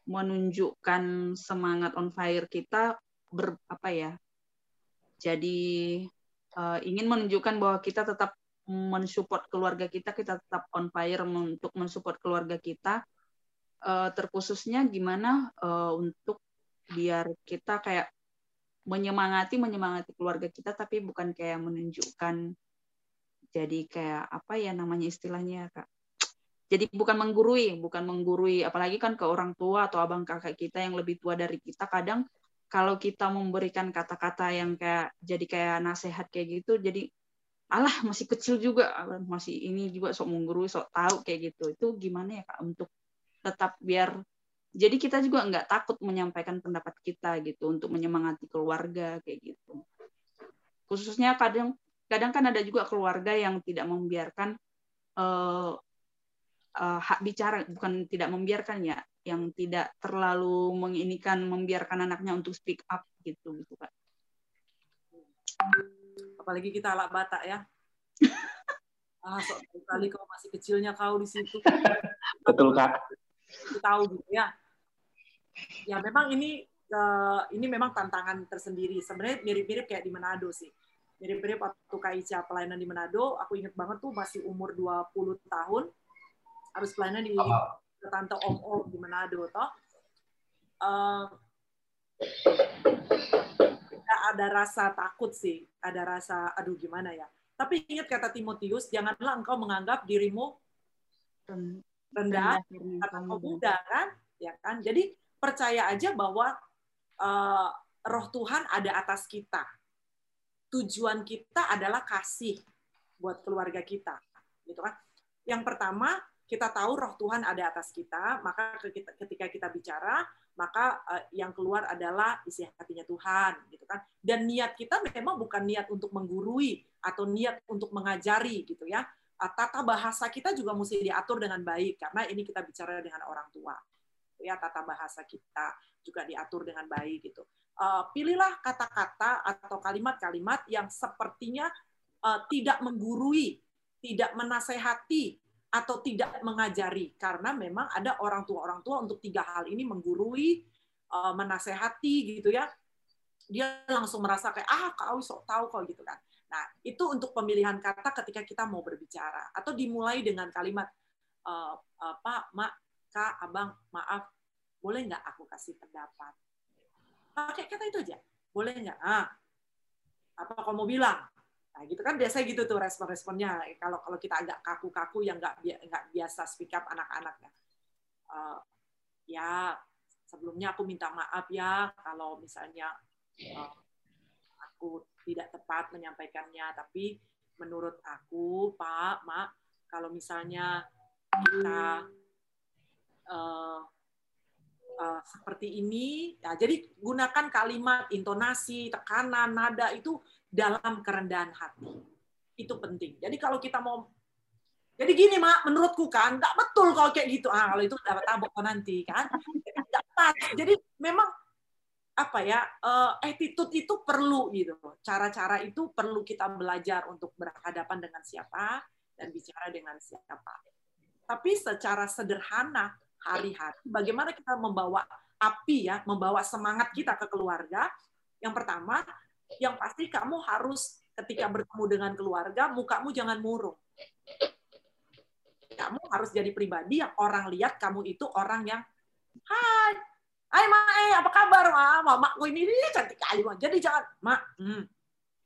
menunjukkan semangat on fire kita ber apa ya? Jadi uh, ingin menunjukkan bahwa kita tetap mensupport keluarga kita, kita tetap on fire untuk mensupport keluarga kita. Uh, terkhususnya gimana uh, untuk biar kita kayak menyemangati menyemangati keluarga kita, tapi bukan kayak menunjukkan jadi kayak apa ya namanya istilahnya kak. Jadi bukan menggurui, bukan menggurui, apalagi kan ke orang tua atau abang kakak kita yang lebih tua dari kita kadang kalau kita memberikan kata-kata yang kayak jadi kayak nasihat kayak gitu jadi alah masih kecil juga masih ini juga sok menggurui sok tahu kayak gitu. Itu gimana ya kak untuk tetap biar jadi kita juga nggak takut menyampaikan pendapat kita gitu untuk menyemangati keluarga kayak gitu. Khususnya kadang kadang kan ada juga keluarga yang tidak membiarkan uh, uh, hak bicara bukan tidak membiarkan ya yang tidak terlalu menginikan membiarkan anaknya untuk speak up gitu gitu kak apalagi kita alat Batak ya. [laughs] ah, sok kali kau masih kecilnya kau di situ. Betul kak. Kita tahu gitu ya. Ya memang ini uh, ini memang tantangan tersendiri. Sebenarnya mirip-mirip kayak di Manado sih. Mirip-mirip waktu Kak Ica pelayanan di Manado, aku inget banget tuh masih umur 20 tahun harus pelayanan di tante om-om di Manado toh. Uh, ada rasa takut sih, ada rasa aduh gimana ya. Tapi ingat kata Timotius, janganlah engkau menganggap dirimu rendah atau muda kan, ya kan? Jadi percaya aja bahwa uh, roh Tuhan ada atas kita. Tujuan kita adalah kasih buat keluarga kita, gitu kan? Yang pertama, kita tahu roh Tuhan ada atas kita, maka ketika kita bicara, maka uh, yang keluar adalah isi hatinya Tuhan gitu kan. Dan niat kita memang bukan niat untuk menggurui atau niat untuk mengajari gitu ya. Uh, tata bahasa kita juga mesti diatur dengan baik karena ini kita bicara dengan orang tua ya tata bahasa kita juga diatur dengan baik gitu. Uh, pilihlah kata-kata atau kalimat-kalimat yang sepertinya tidak menggurui tidak menasehati atau tidak mengajari. Karena memang ada orang tua orang tua untuk tiga hal ini menggurui eh, menasehati gitu ya. Dia langsung merasa kayak ah kau sok tahu kok gitu kan. Nah itu untuk pemilihan kata ketika kita mau berbicara. Atau dimulai dengan kalimat uh, pak mak kak abang maaf boleh nggak aku kasih pendapat? Pakai kata itu aja. Boleh nggak? Ah apa kamu bilang Nah, gitu kan biasa gitu tuh respon-responnya. Kalau kalau kita agak kaku-kaku yang nggak nggak biasa speak up anak-anaknya. Uh, ya sebelumnya aku minta maaf ya kalau misalnya uh, aku tidak tepat menyampaikannya. Tapi menurut aku Pak, Mak, kalau misalnya kita uh, uh, seperti ini, ya jadi gunakan kalimat, intonasi, tekanan, nada itu dalam kerendahan hati. Itu penting. Jadi kalau kita mau jadi gini, Mak, menurutku kan nggak betul kalau kayak gitu. Ah, kalau itu dapat tabok nanti kan. Nggak pas. Jadi memang apa ya uh, attitude itu perlu gitu. Cara-cara itu perlu kita belajar untuk berhadapan dengan siapa dan bicara dengan siapa. Tapi secara sederhana hari-hari, bagaimana kita membawa api ya, membawa semangat kita ke keluarga. Yang pertama, yang pasti kamu harus ketika bertemu dengan keluarga, mukamu jangan murung. Kamu harus jadi pribadi yang orang lihat kamu itu orang yang, hai, hai Mae, apa kabar? Ma, mamaku ini, ini cantik kali. Jadi jangan, Mak, hmm,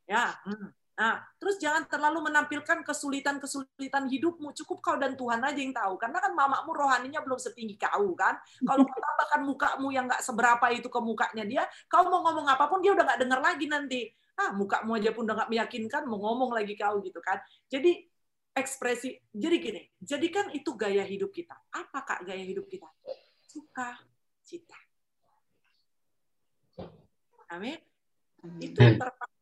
ya, hmm, Nah, terus jangan terlalu menampilkan kesulitan-kesulitan hidupmu. Cukup kau dan Tuhan aja yang tahu. Karena kan mamamu rohaninya belum setinggi kau kan. Kalau [laughs] kau tambahkan mukamu yang nggak seberapa itu ke mukanya dia, kau mau ngomong apa pun dia udah nggak dengar lagi nanti. Ah, mukamu aja pun udah nggak meyakinkan, mau ngomong lagi kau gitu kan. Jadi ekspresi, jadi gini, jadikan itu gaya hidup kita. Apa kak gaya hidup kita? Suka, cita. Amin. Itu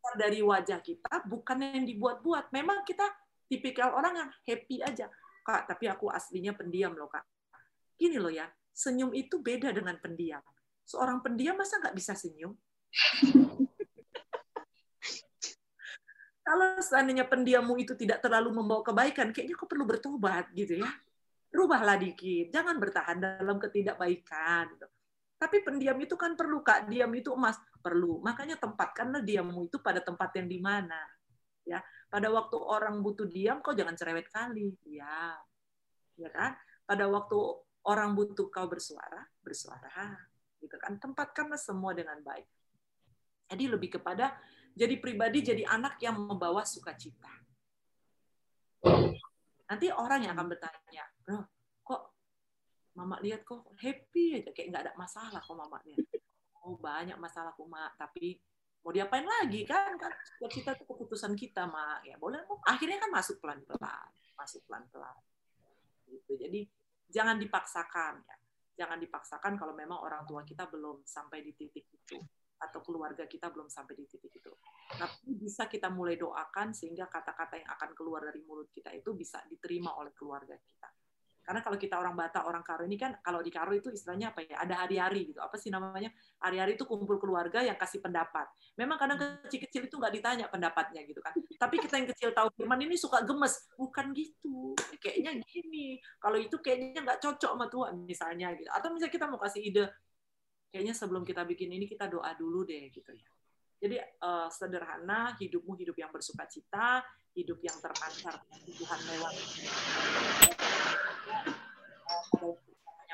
terpaksa dari wajah kita bukan yang dibuat-buat. Memang kita tipikal orang yang happy aja. Kak, tapi aku aslinya pendiam loh, Kak. Gini loh ya, senyum itu beda dengan pendiam. Seorang pendiam masa nggak bisa senyum? [laughs] Kalau seandainya pendiammu itu tidak terlalu membawa kebaikan, kayaknya kau perlu bertobat gitu ya. Rubahlah dikit, jangan bertahan dalam ketidakbaikan. Gitu. Tapi pendiam itu kan perlu, Kak. Diam itu emas. Perlu. Makanya tempatkanlah diammu itu pada tempat yang di mana. Ya, pada waktu orang butuh diam, kau jangan cerewet kali. Ya, ya kan? Pada waktu orang butuh kau bersuara, bersuara. Gitu kan? Tempatkanlah semua dengan baik. Jadi lebih kepada jadi pribadi, jadi anak yang membawa sukacita. Nanti orang yang akan bertanya, bro, kok Mama lihat kok happy aja kayak nggak ada masalah kok Mama lihat. Oh banyak masalah mak tapi mau diapain lagi kan? Kan kita itu keputusan kita mak ya boleh akhirnya kan masuk pelan pelan masuk pelan pelan gitu. Jadi jangan dipaksakan ya. Jangan dipaksakan kalau memang orang tua kita belum sampai di titik itu atau keluarga kita belum sampai di titik itu. Tapi bisa kita mulai doakan sehingga kata-kata yang akan keluar dari mulut kita itu bisa diterima oleh keluarga kita. Karena kalau kita orang Batak, orang Karo ini kan kalau di Karo itu istilahnya apa ya? Ada hari-hari gitu. Apa sih namanya? Hari-hari itu kumpul keluarga yang kasih pendapat. Memang kadang kecil-kecil itu nggak ditanya pendapatnya gitu kan. Tapi kita yang kecil tahu firman ini suka gemes. Bukan gitu. Kayaknya gini. Kalau itu kayaknya nggak cocok sama Tuhan misalnya gitu. Atau misalnya kita mau kasih ide kayaknya sebelum kita bikin ini kita doa dulu deh gitu ya. Jadi uh, sederhana, hidupmu hidup yang bersuka cita, hidup yang terpancar Tuhan lewat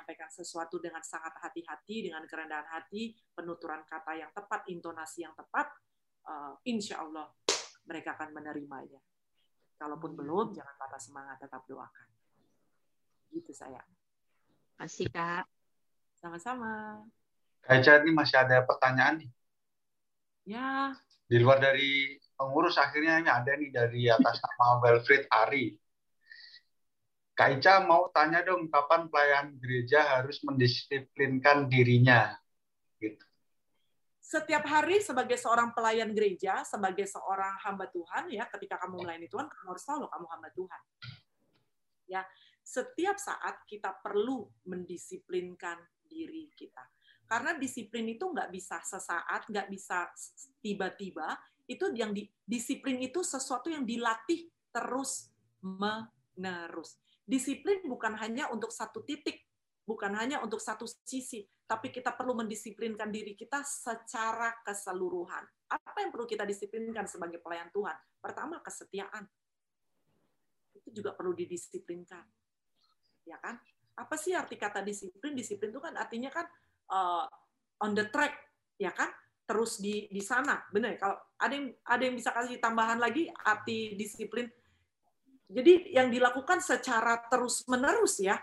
menyampaikan sesuatu dengan sangat hati-hati, dengan kerendahan hati, penuturan kata yang tepat, intonasi yang tepat, uh, insya Allah mereka akan menerimanya. Kalaupun belum, jangan patah semangat, tetap doakan. Gitu saya. Kasih Kak. Sama-sama. Kak ini masih ada pertanyaan nih. Ya. Di luar dari pengurus akhirnya ini ada nih dari atas nama Wilfried Ari. Kak Ica mau tanya dong kapan pelayan gereja harus mendisiplinkan dirinya gitu. Setiap hari sebagai seorang pelayan gereja, sebagai seorang hamba Tuhan ya, ketika kamu melayani Tuhan, kamu harus tahu loh kamu hamba Tuhan. Ya, setiap saat kita perlu mendisiplinkan diri kita karena disiplin itu nggak bisa sesaat, nggak bisa tiba-tiba. Itu yang di, disiplin itu sesuatu yang dilatih terus menerus. Disiplin bukan hanya untuk satu titik, bukan hanya untuk satu sisi, tapi kita perlu mendisiplinkan diri kita secara keseluruhan. Apa yang perlu kita disiplinkan sebagai pelayan Tuhan? Pertama, kesetiaan. Itu juga perlu didisiplinkan. Ya kan? Apa sih arti kata disiplin? Disiplin itu kan artinya kan uh, on the track ya kan terus di di sana benar kalau ada yang ada yang bisa kasih tambahan lagi arti disiplin jadi yang dilakukan secara terus menerus ya.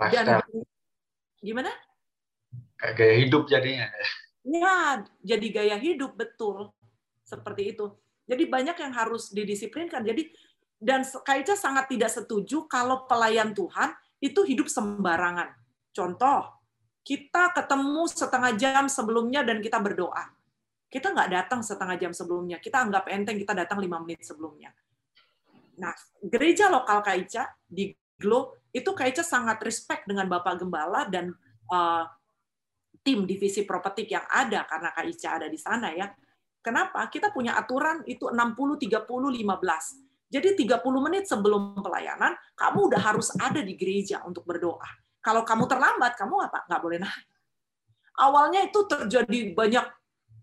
Dan gimana? Kayak gaya hidup jadinya. Ya jadi gaya hidup betul. Seperti itu. Jadi banyak yang harus didisiplinkan. Jadi dan Kaica sangat tidak setuju kalau pelayan Tuhan itu hidup sembarangan. Contoh kita ketemu setengah jam sebelumnya dan kita berdoa. Kita nggak datang setengah jam sebelumnya. Kita anggap enteng kita datang lima menit sebelumnya. Nah, gereja lokal Kaica di Glo itu Kaica sangat respect dengan Bapak Gembala dan uh, tim divisi properti yang ada karena Kaica ada di sana ya. Kenapa? Kita punya aturan itu 60 30 15. Jadi 30 menit sebelum pelayanan kamu udah harus ada di gereja untuk berdoa kalau kamu terlambat, kamu apa? Nggak boleh naik. Awalnya itu terjadi banyak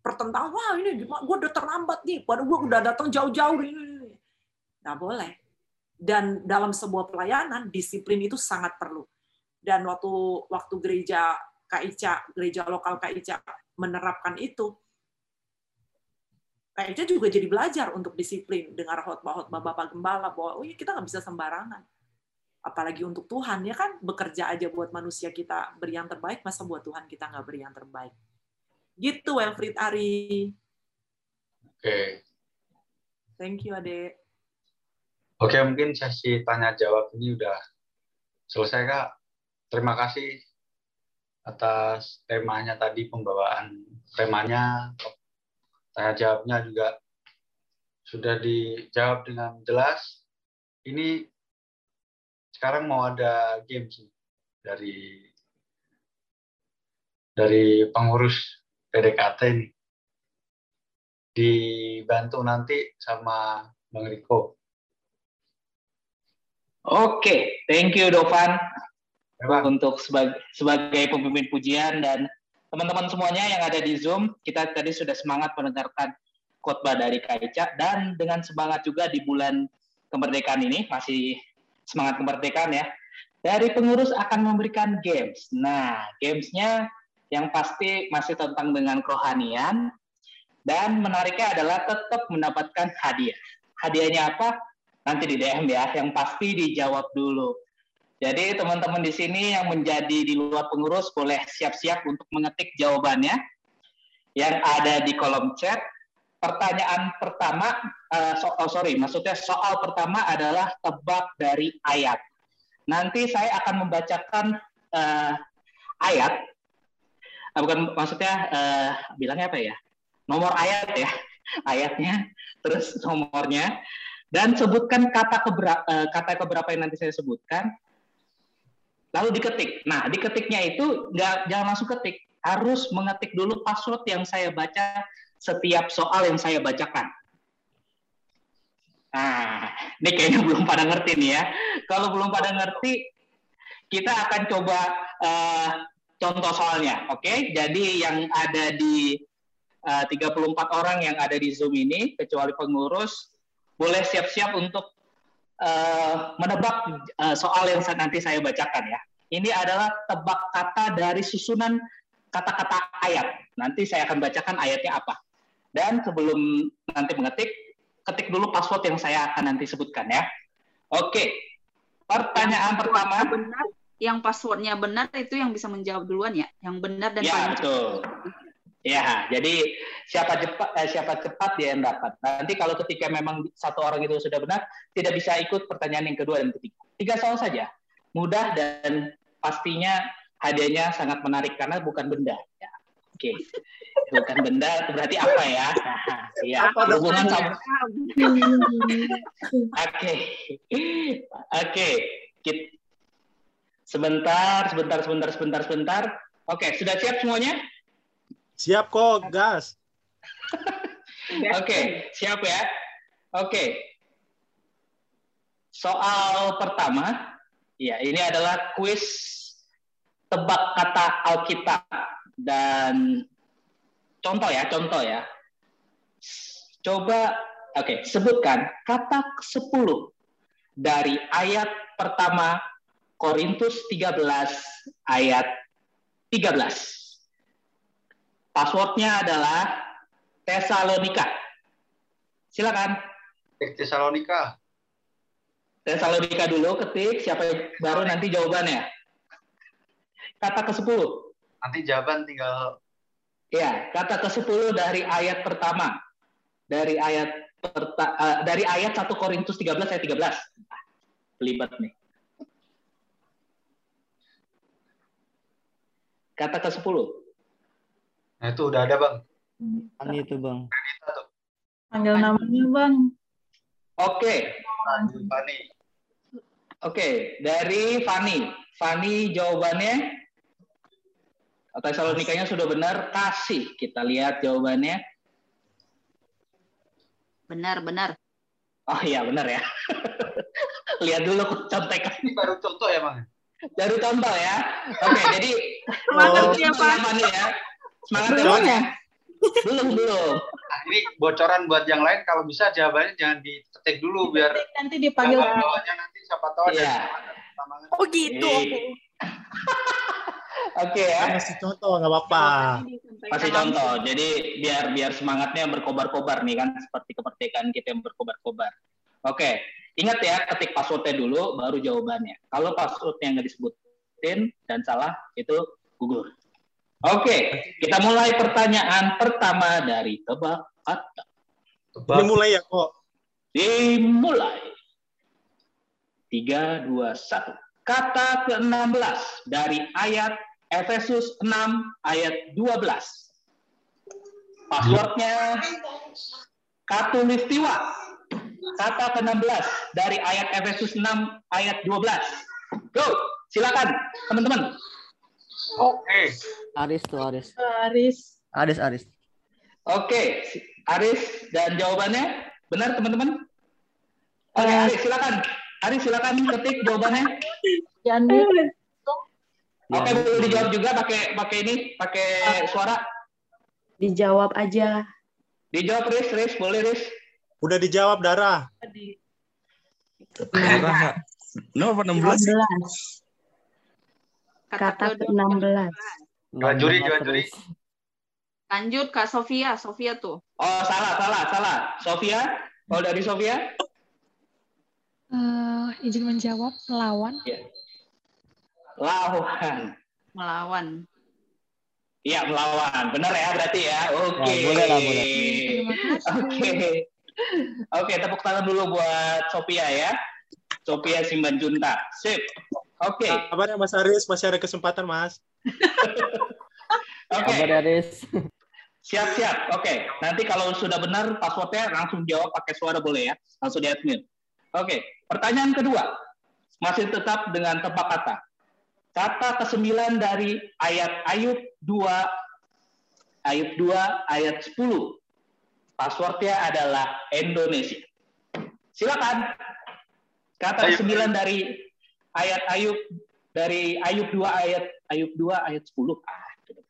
pertentangan. Wah ini gue udah terlambat nih. Padahal gue udah datang jauh-jauh. Nggak boleh. Dan dalam sebuah pelayanan, disiplin itu sangat perlu. Dan waktu waktu gereja KICA, gereja lokal KICA menerapkan itu, KICA juga jadi belajar untuk disiplin. Dengar khotbah-khotbah Bapak Gembala bahwa oh iya kita nggak bisa sembarangan apalagi untuk Tuhan ya kan bekerja aja buat manusia kita beri yang terbaik masa buat Tuhan kita nggak beri yang terbaik gitu Wilfried Ari oke okay. thank you Ade oke mungkin sesi tanya jawab ini udah selesai kak. Terima kasih atas temanya tadi pembawaan temanya. Tanya jawabnya juga sudah dijawab dengan jelas. Ini sekarang mau ada games dari dari pengurus PDKT ini dibantu nanti sama Bang Riko. Oke, thank you Dovan ya, untuk sebagai, sebagai pemimpin pujian dan teman-teman semuanya yang ada di Zoom. Kita tadi sudah semangat mendengarkan khotbah dari Kaica dan dengan semangat juga di bulan kemerdekaan ini masih semangat kemerdekaan ya. Dari pengurus akan memberikan games. Nah, gamesnya yang pasti masih tentang dengan kerohanian dan menariknya adalah tetap mendapatkan hadiah. Hadiahnya apa? Nanti di DM ya. Yang pasti dijawab dulu. Jadi teman-teman di sini yang menjadi di luar pengurus boleh siap-siap untuk mengetik jawabannya yang ada di kolom chat. Pertanyaan pertama, uh, so, oh sorry, maksudnya soal pertama adalah tebak dari ayat. Nanti saya akan membacakan uh, ayat, uh, bukan maksudnya uh, bilangnya apa ya? Nomor ayat ya, [laughs] ayatnya, terus nomornya, dan sebutkan kata keberapa, uh, kata keberapa yang nanti saya sebutkan lalu diketik. Nah, diketiknya itu nggak jangan langsung ketik, harus mengetik dulu password yang saya baca setiap soal yang saya bacakan. Nah, ini kayaknya belum pada ngerti nih ya. Kalau belum pada ngerti, kita akan coba uh, contoh soalnya, oke? Okay? Jadi yang ada di eh, uh, 34 orang yang ada di Zoom ini, kecuali pengurus, boleh siap-siap untuk uh, menebak uh, soal yang nanti saya bacakan ya. Ini adalah tebak kata dari susunan kata-kata ayat. Nanti saya akan bacakan ayatnya apa. Dan sebelum nanti mengetik, ketik dulu password yang saya akan nanti sebutkan ya. Oke. Pertanyaan yang pertama. Benar, yang passwordnya benar itu yang bisa menjawab duluan ya. Yang benar dan ya, paling betul. Ya, jadi siapa cepat eh, siapa cepat dia yang dapat. Nanti kalau ketika memang satu orang itu sudah benar, tidak bisa ikut pertanyaan yang kedua dan ketiga. Tiga soal saja mudah dan pastinya hadiahnya sangat menarik karena bukan benda. Ya. Oke, okay. [laughs] bukan benda berarti apa ya? [laughs] Nah, ya hubungan sama. [laughs] Oke, oke. Sebentar, sebentar, sebentar, sebentar, sebentar. Oke, okay, sudah siap semuanya? Siap kok, gas. [laughs] Oke, okay, siap ya. Oke. Okay. Soal pertama, Ya, ini adalah kuis tebak kata Alkitab dan contoh ya, contoh ya. Coba oke, okay, sebutkan kata ke-10 dari ayat pertama Korintus 13 ayat 13. Passwordnya adalah Tesalonika. Silakan. Tesalonika. Tesalonika dulu ketik siapa yang baru nanti jawabannya. Kata ke-10. Nanti jawaban tinggal Ya, kata ke-10 dari ayat pertama. Dari ayat perta uh, dari ayat 1 Korintus 13 ayat 13. Belibet nih. Kata ke-10. Nah, itu udah ada, Bang. Ini itu, Bang. Panggil namanya, Bang. Oke. Okay. Oke, dari Fani. Fani jawabannya Tesalonikanya sudah benar. Kasih kita lihat jawabannya. Benar, benar. Oh iya, benar ya. [laughs] lihat dulu contekan. Ini baru contoh ya, Bang? Baru contoh ya. Oke, jadi semangat oh, ya, Pak. ya. Semangat ya, Pak. Ya? Belum, belum. Nah, ini bocoran buat yang lain kalau bisa jawabannya jangan diketik dulu biar nanti dipanggil bawahnya nanti siapa tahu yeah. Oh gitu. Oke. [laughs] Oke ya. Masih contoh nggak apa-apa. Masih contoh. Jadi biar biar semangatnya berkobar-kobar nih kan seperti kemerdekaan kita yang berkobar-kobar. Oke, ingat ya ketik passwordnya dulu baru jawabannya. Kalau passwordnya nggak disebutin dan salah itu gugur. Oke, kita mulai pertanyaan pertama dari tebak kata. Tebak. Dimulai ya kok. Dimulai. Tiga, dua, satu. Kata ke-16 dari ayat Efesus 6 ayat 12. Passwordnya katulistiwa. Kata ke-16 dari ayat Efesus 6 ayat 12. Go, silakan teman-teman. Oke. Aris tuh Aris. Aris. Aris Aris. Oke, Aris dan jawabannya benar teman-teman? Oke, uh, Aris silakan. Aris silakan ketik jawabannya. Jadi. Oke, boleh dijawab juga pakai pakai ini, pakai suara. Dijawab aja. Dijawab Riz, Riz, boleh Riz. Udah dijawab Dara. Darah. Nomor 16. Kata ke-16. Jual juri, jual juri. Lanjut Kak Sofia, Sofia tuh. Oh, salah, salah, salah. Sofia, kalau dari Sofia? Uh, izin menjawab, melawan. Ya. Lawan. Melawan. Iya, melawan. Benar ya berarti ya. Oke. Ya, boleh lah, boleh. Terima kasih. Oke. Oke, tepuk tangan dulu buat Sophia ya. Sophia Simbanjunta. Sip. Oke. Kabarnya Mas Aris masih ada kesempatan Mas. Oke. Kabar Aris. Siap-siap. Oke. Nanti kalau sudah benar passwordnya langsung jawab pakai suara boleh ya. Langsung di admin. Oke. Pertanyaan kedua. Masih tetap dengan tebak kata. Kata ke-9 dari ayat Ayub 2 Ayub 2 ayat 10. Passwordnya adalah Indonesia. Silakan. Kata ke-9 dari ayat Ayub dari Ayub 2 ayat Ayub 2 ayat 10. Ah,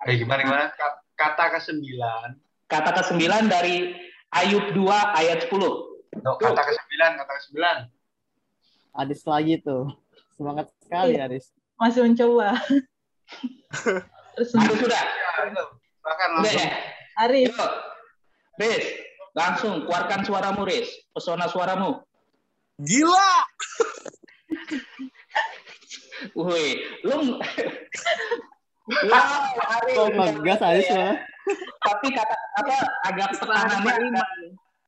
Eh, gimana gimana? Ka- Kata ke sembilan. kata ke-9 dari Ayub 2 ayat 10. No, kata ke sembilan, kata ke sembilan. Aris lagi tuh. Semangat sekali Aris. Masih mencoba. [laughs] Terus sudah? Ya, Udah langsung. ya? Arif, Yuk. Riz, langsung keluarkan suaramu, Riz. Pesona suaramu. Gila. [laughs] Wih, lu Wow, Aris. Ngegas Aris malah? Tapi kata apa agak lima. agak,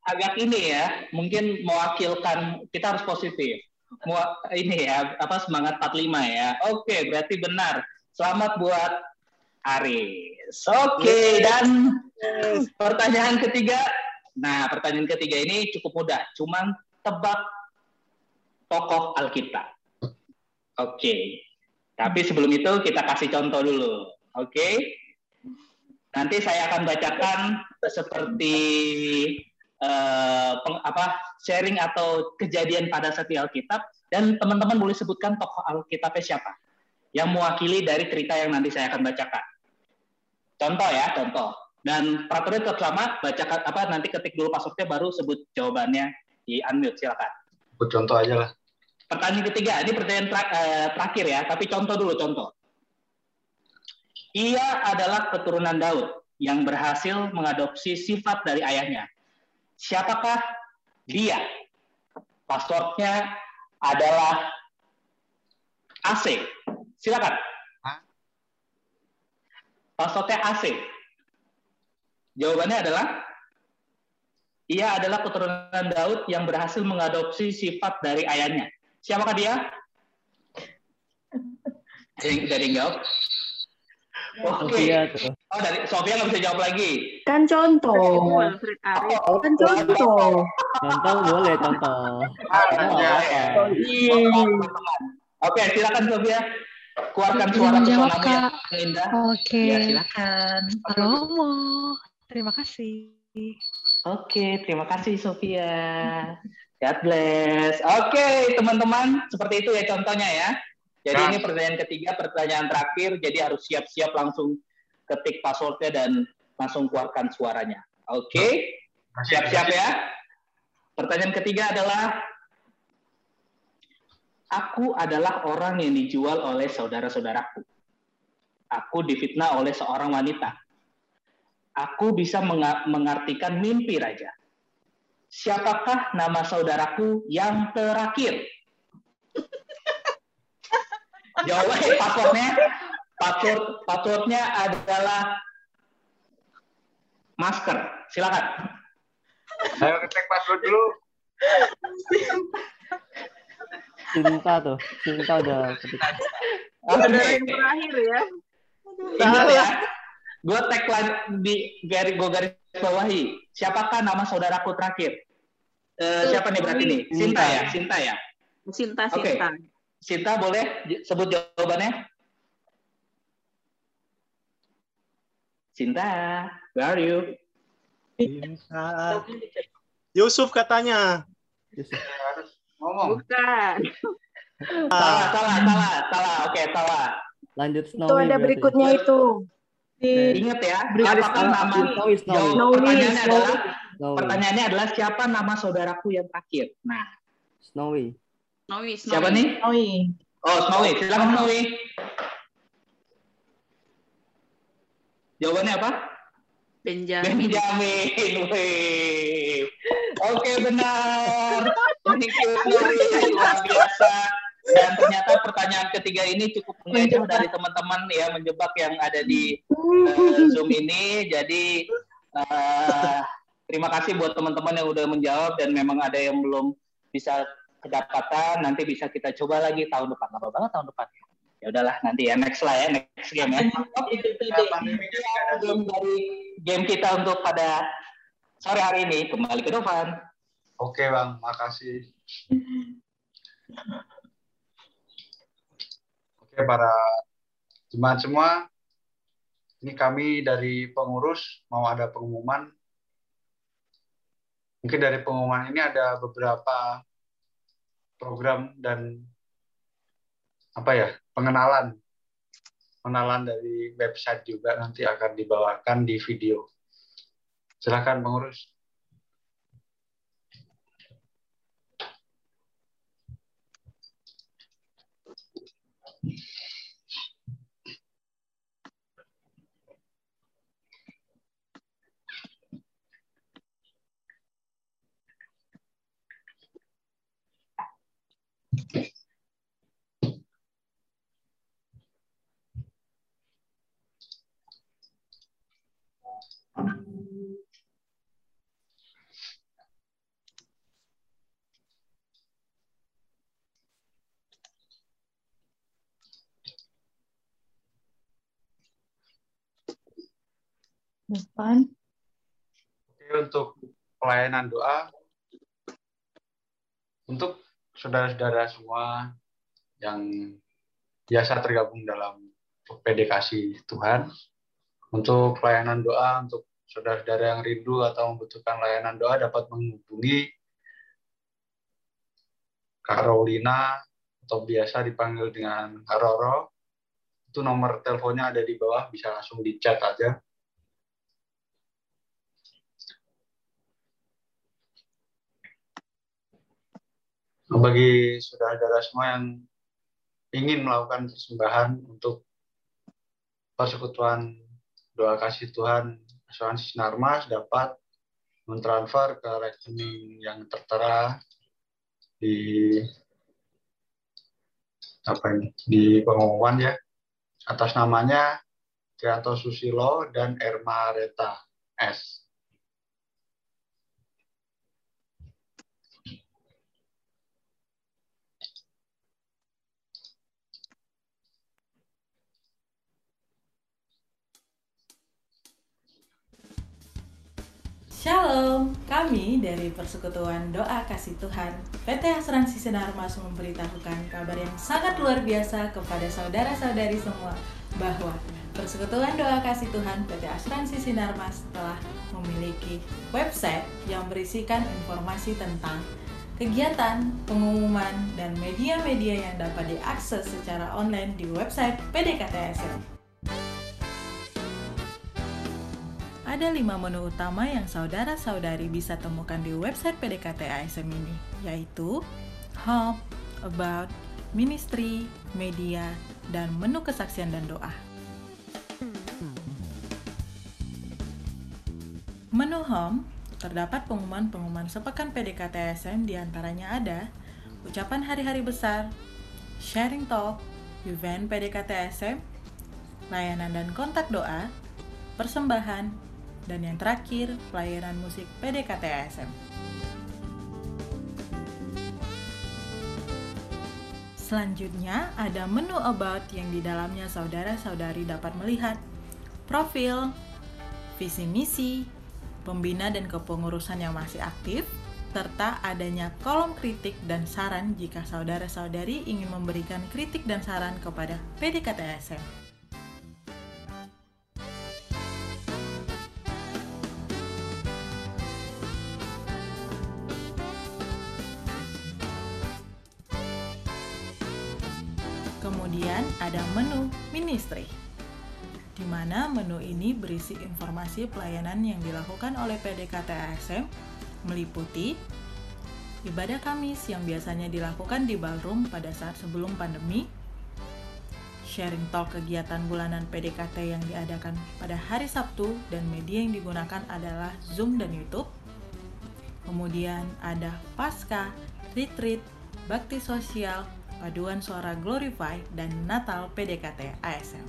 agak ini ya, mungkin mewakilkan kita harus positif. Mau ini ya, apa semangat 45 ya. Oke, berarti benar. Selamat buat Aris. Oke, dan pertanyaan ketiga. Nah, pertanyaan ketiga ini cukup mudah. Cuman tebak tokoh Alkitab. Oke. Tapi sebelum itu kita kasih contoh dulu. Oke. Nanti saya akan bacakan seperti eh, peng- apa sharing atau kejadian pada di Alkitab dan teman-teman boleh sebutkan tokoh Alkitabnya siapa yang mewakili dari cerita yang nanti saya akan bacakan. Contoh ya, contoh. Dan peraturannya tetap sama, bacakan apa nanti ketik dulu passwordnya baru sebut jawabannya di unmute silakan. Contoh aja lah. Pertanyaan ketiga, ini pertanyaan tra- eh, terakhir ya, tapi contoh dulu contoh. Ia adalah keturunan Daud yang berhasil mengadopsi sifat dari ayahnya. Siapakah dia? Passwordnya adalah AC. Silakan. Passwordnya AC. Jawabannya adalah ia adalah keturunan Daud yang berhasil mengadopsi sifat dari ayahnya. Siapakah dia? Dari, dari jawab. Oke. Sofia tuh. Oh, dari Sofia nggak bisa jawab lagi. Kan contoh. Wilfried Arif. Kan contoh. Contoh boleh contoh. Ah, Oh, ya. apa? Oke, silakan Sofia. Keluarkan suara Kak. yang indah. Oke. Ya, silakan. Romo. Terima kasih. Oke, terima kasih Sofia. God bless. Oke, teman-teman, seperti itu ya contohnya ya. Jadi Ya. ini pertanyaan ketiga, pertanyaan terakhir. Jadi harus siap-siap langsung ketik passwordnya dan langsung keluarkan suaranya. Oke, Kasih- siap-siap ya. Pertanyaan ketiga adalah, aku adalah orang yang dijual oleh saudara-saudaraku. Aku difitnah oleh seorang wanita. Aku bisa menga- mengartikan mimpi raja. Siapakah nama saudaraku yang terakhir? [laughs] Jawabannya passwordnya, password passwordnya adalah masker. Silakan. Ayo ketik password dulu. Cinta tuh. Cinta udah ketik. Oke. yang terakhir ya. Ingat ya, gue tagline di garis gue garis bawahi. Siapakah nama saudaraku terakhir? Eh, siapa nih berarti nih? Sinta ya, Sinta ya. Cinta Oke. Sinta. Sinta boleh sebut jawabannya? Sinta, where are you? Cinta. Yusuf katanya. Ya, harus ngomong. Bukan. Salah, salah, salah, salah. Oke, salah. Lanjut Snowy. Itu ada berarti. berikutnya itu. Ingat ya, apakah nama Snowy, Snowy. Snowy, pertanyaannya Snowy. adalah Snowy. pertanyaannya adalah siapa nama saudaraku yang terakhir? Nah, Snowy. Snowy, Snowy. siapa nih? Oi. Oh, Snowy. Silakan Snowy. Jawabannya apa? Benjamin. Benjamin. Oke, benar. Thank you, Snowy. Luar biasa. Dan ternyata pertanyaan ketiga ini cukup mengecoh dari teman-teman ya menjebak yang ada di uh, Zoom ini. Jadi uh, terima kasih buat teman-teman yang udah menjawab dan memang ada yang belum bisa kedapatan. Nanti bisa kita coba lagi tahun depan. Lama banget tahun depan. Ya udahlah nanti ya next lah ya next game ya. Oke, belum dari game kita untuk pada sore hari ini kembali ke Dovan. Oke bang, makasih. [laughs] Oke para jemaat semua, ini kami dari pengurus mau ada pengumuman. Mungkin dari pengumuman ini ada beberapa program dan apa ya pengenalan pengenalan dari website juga nanti akan dibawakan di video. Silakan pengurus. Depan. Oke, untuk pelayanan doa, untuk saudara-saudara semua yang biasa tergabung dalam PDKasi Tuhan, untuk pelayanan doa, untuk saudara-saudara yang rindu atau membutuhkan layanan doa dapat menghubungi Carolina atau biasa dipanggil dengan Karoro. Itu nomor teleponnya ada di bawah, bisa langsung di chat aja. bagi saudara-saudara semua yang ingin melakukan persembahan untuk persekutuan doa kasih Tuhan asuransi Sinarmas dapat mentransfer ke rekening yang tertera di apa ini di pengumuman ya atas namanya Trianto Susilo dan Erma Reta S. Shalom, kami dari Persekutuan Doa Kasih Tuhan PT Asuransi Sinar Mas memberitahukan kabar yang sangat luar biasa kepada saudara-saudari semua bahwa Persekutuan Doa Kasih Tuhan PT Asuransi Sinar Mas telah memiliki website yang berisikan informasi tentang kegiatan, pengumuman, dan media-media yang dapat diakses secara online di website PDKTSM. Ada lima menu utama yang saudara-saudari bisa temukan di website PDKT ASM ini, yaitu Home, About, Ministry, Media, dan menu kesaksian dan doa. Menu Home terdapat pengumuman-pengumuman sepekan PDKT ASM di antaranya ada ucapan hari-hari besar, sharing talk, event PDKT ASM, layanan dan kontak doa, persembahan, dan yang terakhir, pelayanan musik PDKT ASM. Selanjutnya, ada menu about yang di dalamnya saudara-saudari dapat melihat profil, visi misi, pembina dan kepengurusan yang masih aktif, serta adanya kolom kritik dan saran jika saudara-saudari ingin memberikan kritik dan saran kepada PDKT ASM. Ada menu ministry, di mana menu ini berisi informasi pelayanan yang dilakukan oleh PDKT ASM meliputi ibadah Kamis yang biasanya dilakukan di ballroom pada saat sebelum pandemi, sharing talk kegiatan bulanan PDKT yang diadakan pada hari Sabtu dan media yang digunakan adalah Zoom dan YouTube. Kemudian ada pasca, retreat, bakti sosial, paduan suara Glorify dan Natal PDKT ASM.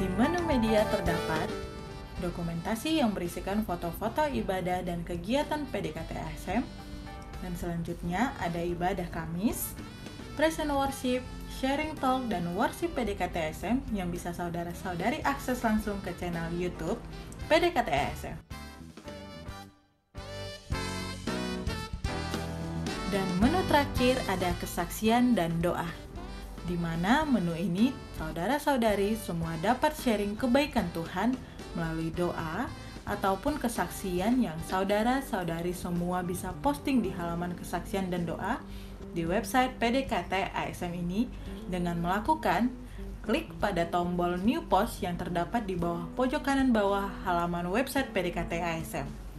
Di menu media terdapat dokumentasi yang berisikan foto-foto ibadah dan kegiatan PDKT ASM, dan selanjutnya ada ibadah Kamis, present worship, sharing talk, dan worship PDKT ASM yang bisa saudara-saudari akses langsung ke channel YouTube PDKT ASM. Dan menu terakhir ada kesaksian dan doa, di mana menu ini saudara-saudari semua dapat sharing kebaikan Tuhan melalui doa ataupun kesaksian yang saudara-saudari semua bisa posting di halaman kesaksian dan doa di website PDKT ASM ini dengan melakukan klik pada tombol new post yang terdapat di bawah pojok kanan bawah halaman website PDKT ASM.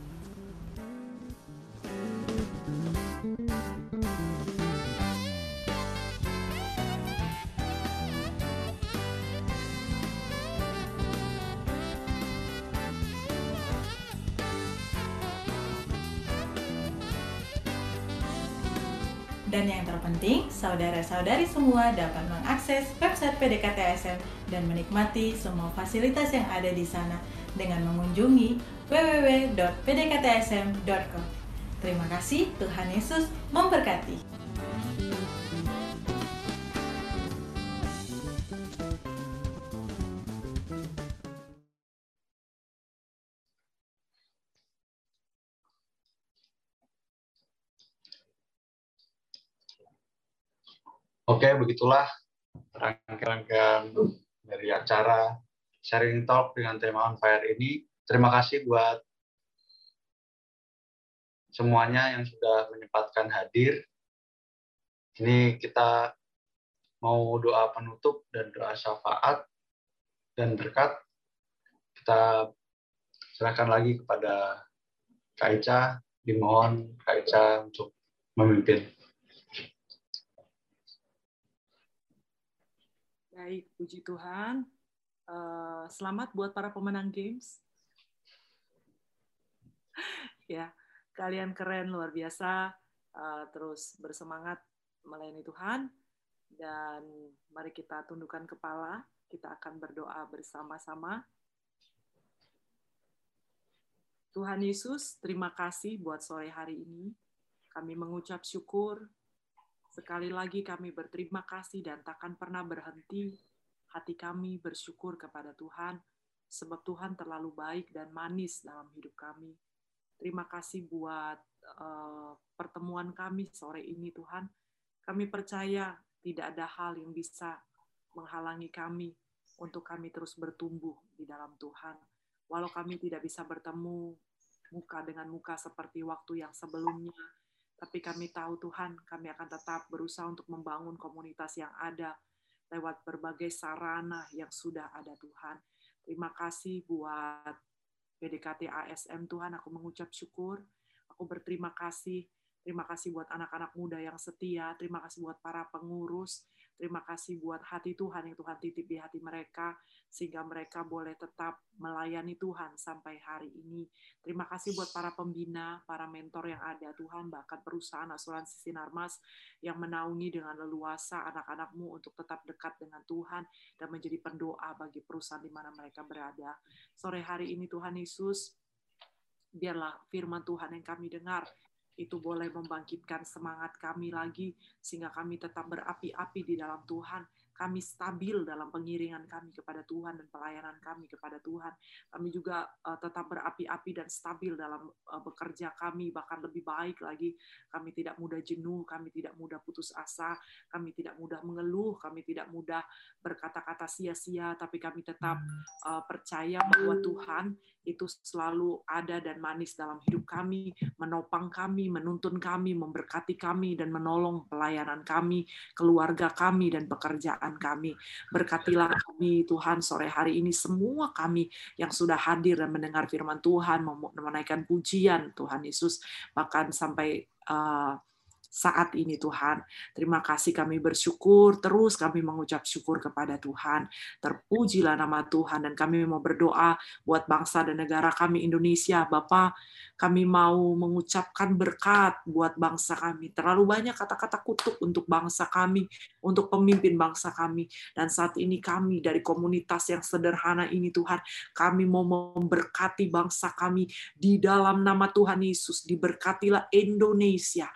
Dan yang terpenting, saudara-saudari semua dapat mengakses website PDKT ASM dan menikmati semua fasilitas yang ada di sana dengan mengunjungi www.pdktsm.com. Terima kasih, Tuhan Yesus memberkati. Oke, begitulah rangkaian dari acara sharing talk dengan tema on fire ini. Terima kasih buat semuanya yang sudah menyempatkan hadir. Ini kita mau doa penutup dan doa syafaat dan berkat. Kita serahkan lagi kepada Kak Ica, dimohon Kak Ica untuk memimpin. Baik, puji Tuhan. Uh, selamat buat para pemenang games. [laughs] ya, kalian keren luar biasa. Uh, terus bersemangat melayani Tuhan dan mari kita tundukkan kepala. Kita akan berdoa bersama-sama. Tuhan Yesus, terima kasih buat sore hari ini. Kami mengucap syukur Sekali lagi kami berterima kasih dan takkan pernah berhenti hati kami bersyukur kepada Tuhan, sebab Tuhan terlalu baik dan manis dalam hidup kami. Terima kasih buat uh, pertemuan kami sore ini, Tuhan. Kami percaya tidak ada hal yang bisa menghalangi kami untuk kami terus bertumbuh di dalam Tuhan. Walau kami tidak bisa bertemu muka dengan muka seperti waktu yang sebelumnya, tapi kami tahu Tuhan, kami akan tetap berusaha untuk membangun komunitas yang ada lewat berbagai sarana yang sudah ada Tuhan. Terima kasih buat PDKT ASM Tuhan, aku mengucap syukur. Aku berterima kasih. Terima kasih buat anak-anak muda yang setia. Terima kasih buat para pengurus. Terima kasih buat hati Tuhan yang Tuhan titip di hati mereka, sehingga mereka boleh tetap melayani Tuhan sampai hari ini. Terima kasih buat para pembina, para mentor yang ada Tuhan, bahkan perusahaan asuransi Sinarmas yang menaungi dengan leluasa anak-anakmu untuk tetap dekat dengan Tuhan dan menjadi pendoa bagi perusahaan di mana mereka berada. Sore hari ini Tuhan Yesus, biarlah firman Tuhan yang kami dengar itu boleh membangkitkan semangat kami lagi sehingga kami tetap berapi-api di dalam Tuhan kami stabil dalam pengiringan kami kepada Tuhan dan pelayanan kami kepada Tuhan. Kami juga uh, tetap berapi-api dan stabil dalam uh, bekerja kami, bahkan lebih baik lagi. Kami tidak mudah jenuh, kami tidak mudah putus asa, kami tidak mudah mengeluh, kami tidak mudah berkata-kata sia-sia, tapi kami tetap uh, percaya bahwa Tuhan itu selalu ada dan manis dalam hidup kami, menopang kami, menuntun kami, memberkati kami, dan menolong pelayanan kami, keluarga kami, dan pekerjaan kami. Berkatilah kami, Tuhan, sore hari ini semua kami yang sudah hadir dan mendengar firman Tuhan, menaikkan pujian Tuhan Yesus, bahkan sampai uh, saat ini Tuhan. Terima kasih kami bersyukur, terus kami mengucap syukur kepada Tuhan. Terpujilah nama Tuhan dan kami mau berdoa buat bangsa dan negara kami Indonesia. Bapak, kami mau mengucapkan berkat buat bangsa kami. Terlalu banyak kata-kata kutuk untuk bangsa kami, untuk pemimpin bangsa kami. Dan saat ini kami dari komunitas yang sederhana ini Tuhan, kami mau memberkati bangsa kami di dalam nama Tuhan Yesus. Diberkatilah Indonesia,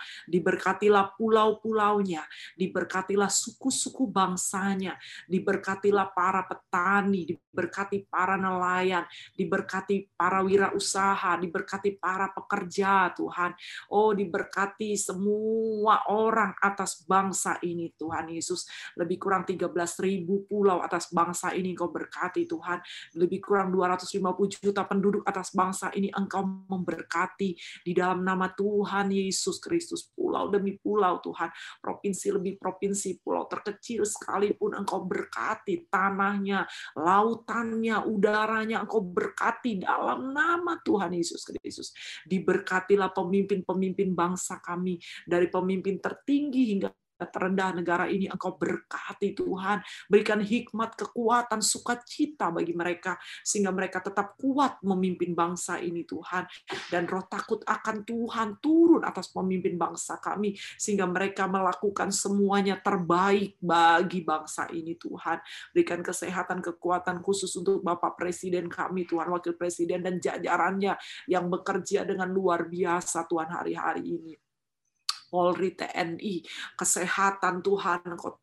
diberkatilah pulau-pulaunya, diberkatilah suku-suku bangsanya, diberkatilah para petani, diberkati para nelayan, diberkati para wirausaha, diberkati para pekerja Tuhan. Oh diberkati semua orang atas bangsa ini Tuhan Yesus. Lebih kurang 13 ribu pulau atas bangsa ini Engkau berkati Tuhan. Lebih kurang 250 juta penduduk atas bangsa ini Engkau memberkati di dalam nama Tuhan Yesus Kristus. Pulau demi pulau Tuhan. Provinsi lebih provinsi, pulau terkecil sekalipun Engkau berkati tanahnya, lautannya, udaranya Engkau berkati dalam nama Tuhan Yesus Kristus. Diberkatilah pemimpin-pemimpin bangsa kami dari pemimpin tertinggi hingga terendah negara ini engkau berkati Tuhan berikan hikmat kekuatan sukacita bagi mereka sehingga mereka tetap kuat memimpin bangsa ini Tuhan. Dan roh takut akan Tuhan turun atas pemimpin bangsa kami sehingga mereka melakukan semuanya terbaik bagi bangsa ini Tuhan. Berikan kesehatan kekuatan khusus untuk Bapak Presiden kami Tuhan Wakil Presiden dan jajarannya yang bekerja dengan luar biasa Tuhan hari-hari ini Polri, TNI, kesehatan Tuhan, Engkau